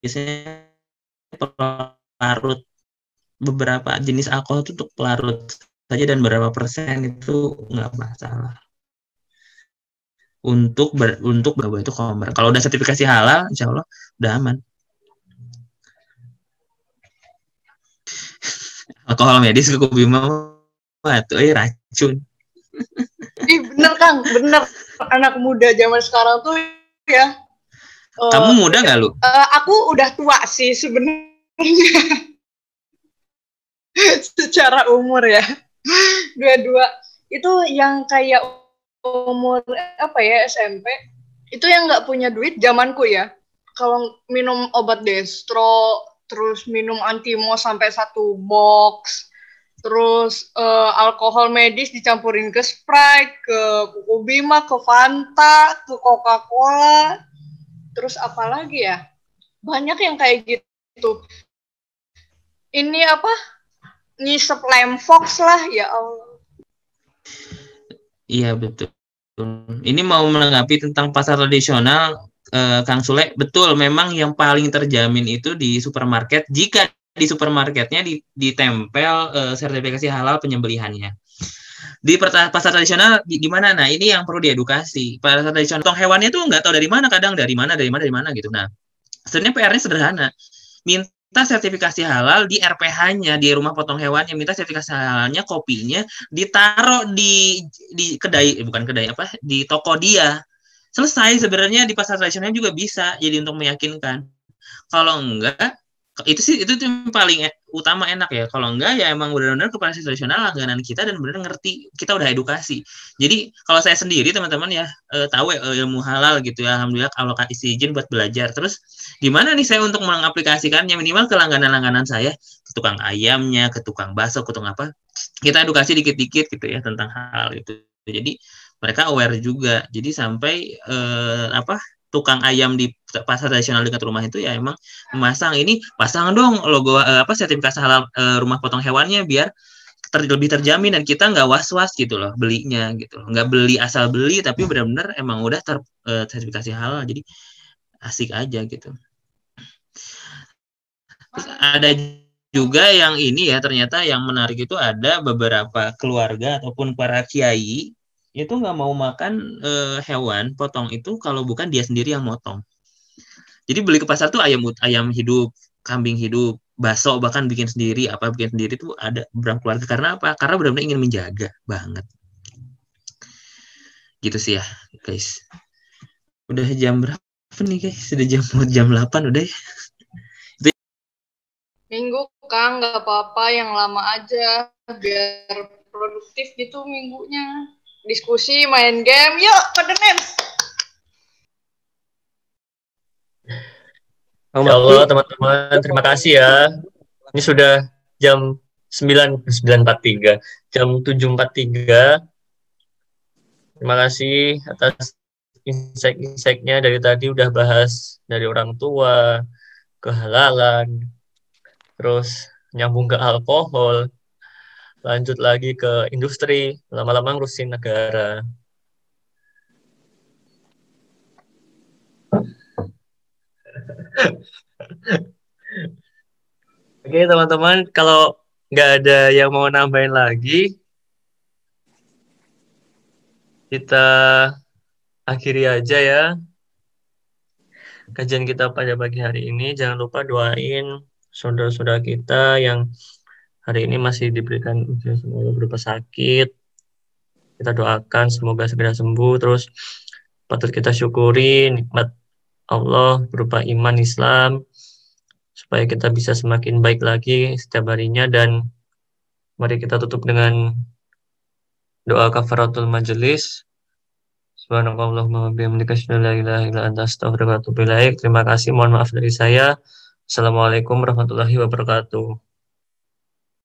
biasanya pelarut beberapa jenis alkohol itu untuk pelarut saja dan berapa persen itu nggak masalah untuk ber, untuk bawa itu komer. Kalau udah sertifikasi halal, insya Allah udah aman. Alkohol medis ke Bima tuh eh racun. (laughs) Ih bener Kang, bener. Anak muda zaman sekarang tuh ya. Kamu uh, muda nggak lu? Uh, aku udah tua sih sebenarnya. (laughs) Secara umur ya. Dua-dua. Itu yang kayak umur apa ya SMP itu yang nggak punya duit zamanku ya kalau minum obat destro terus minum antimo sampai satu box. Terus uh, alkohol medis dicampurin ke Sprite ke Kuku Bima ke Fanta ke Coca Cola terus apa lagi ya? Banyak yang kayak gitu. Ini apa? Ngisep lem fox lah ya Allah. Iya betul. Ini mau menanggapi tentang pasar tradisional, eh, Kang Sule. Betul, memang yang paling terjamin itu di supermarket. Jika di supermarketnya ditempel eh, sertifikasi halal penyembelihannya. Di pasar tradisional di, mana? Nah ini yang perlu diedukasi. Pasar tradisional tong hewannya tuh nggak tahu dari mana, kadang dari mana, dari mana, dari mana gitu. Nah, sebenarnya PR-nya sederhana. Minta minta sertifikasi halal di RPH-nya di rumah potong hewan yang minta sertifikasi halalnya kopinya ditaruh di di kedai eh, bukan kedai apa di toko dia selesai. Sebenarnya di pasar tradisional juga bisa jadi untuk meyakinkan. Kalau enggak itu sih itu yang paling e, utama enak ya. Kalau enggak ya emang benar-benar kepala tradisional langganan kita dan benar ngerti kita udah edukasi. Jadi kalau saya sendiri teman-teman ya e, tahu ya, ilmu halal gitu ya alhamdulillah kalau kasih izin buat belajar. Terus gimana nih saya untuk mengaplikasikannya? Minimal ke langganan-langganan saya. Ke tukang ayamnya ke tukang bakso ke tukang apa? Kita edukasi dikit-dikit gitu ya tentang hal itu. Jadi mereka aware juga. Jadi sampai e, apa tukang ayam di pasar tradisional dekat rumah itu ya emang memasang ini pasang dong logo uh, apa sertifikasi halal uh, rumah potong hewannya biar ter, lebih terjamin dan kita nggak was-was gitu loh belinya gitu loh. nggak beli asal beli tapi benar-benar emang udah ter, uh, sertifikasi halal. Jadi asik aja gitu. Terus ada juga yang ini ya ternyata yang menarik itu ada beberapa keluarga ataupun para kiai itu nggak mau makan e, hewan potong itu kalau bukan dia sendiri yang motong. Jadi beli ke pasar tuh ayam ayam hidup, kambing hidup, bakso bahkan bikin sendiri apa bikin sendiri tuh ada beberapa keluarga karena apa? Karena benar-benar ingin menjaga banget. Gitu sih ya, guys. Udah jam berapa nih guys? Sudah jam jam 8 udah ya. Minggu Kang, nggak apa-apa yang lama aja biar produktif gitu minggunya diskusi, main game. Yuk, Codenames! Ya Allah, teman-teman, terima kasih ya. Ini sudah jam 9, 9.43, jam 7.43. Terima kasih atas insight-insightnya dari tadi udah bahas dari orang tua, kehalalan, terus nyambung ke alkohol, lanjut lagi ke industri, lama-lama ngurusin negara. (laughs) Oke teman-teman, kalau nggak ada yang mau nambahin lagi, kita akhiri aja ya kajian kita pada pagi hari ini. Jangan lupa doain saudara-saudara kita yang hari ini masih diberikan ujian semoga berupa sakit. Kita doakan semoga segera sembuh. Terus patut kita syukuri nikmat Allah berupa iman Islam supaya kita bisa semakin baik lagi setiap harinya dan mari kita tutup dengan doa kafaratul majelis. Ilaik. Terima kasih. Mohon maaf dari saya. Assalamualaikum warahmatullahi wabarakatuh.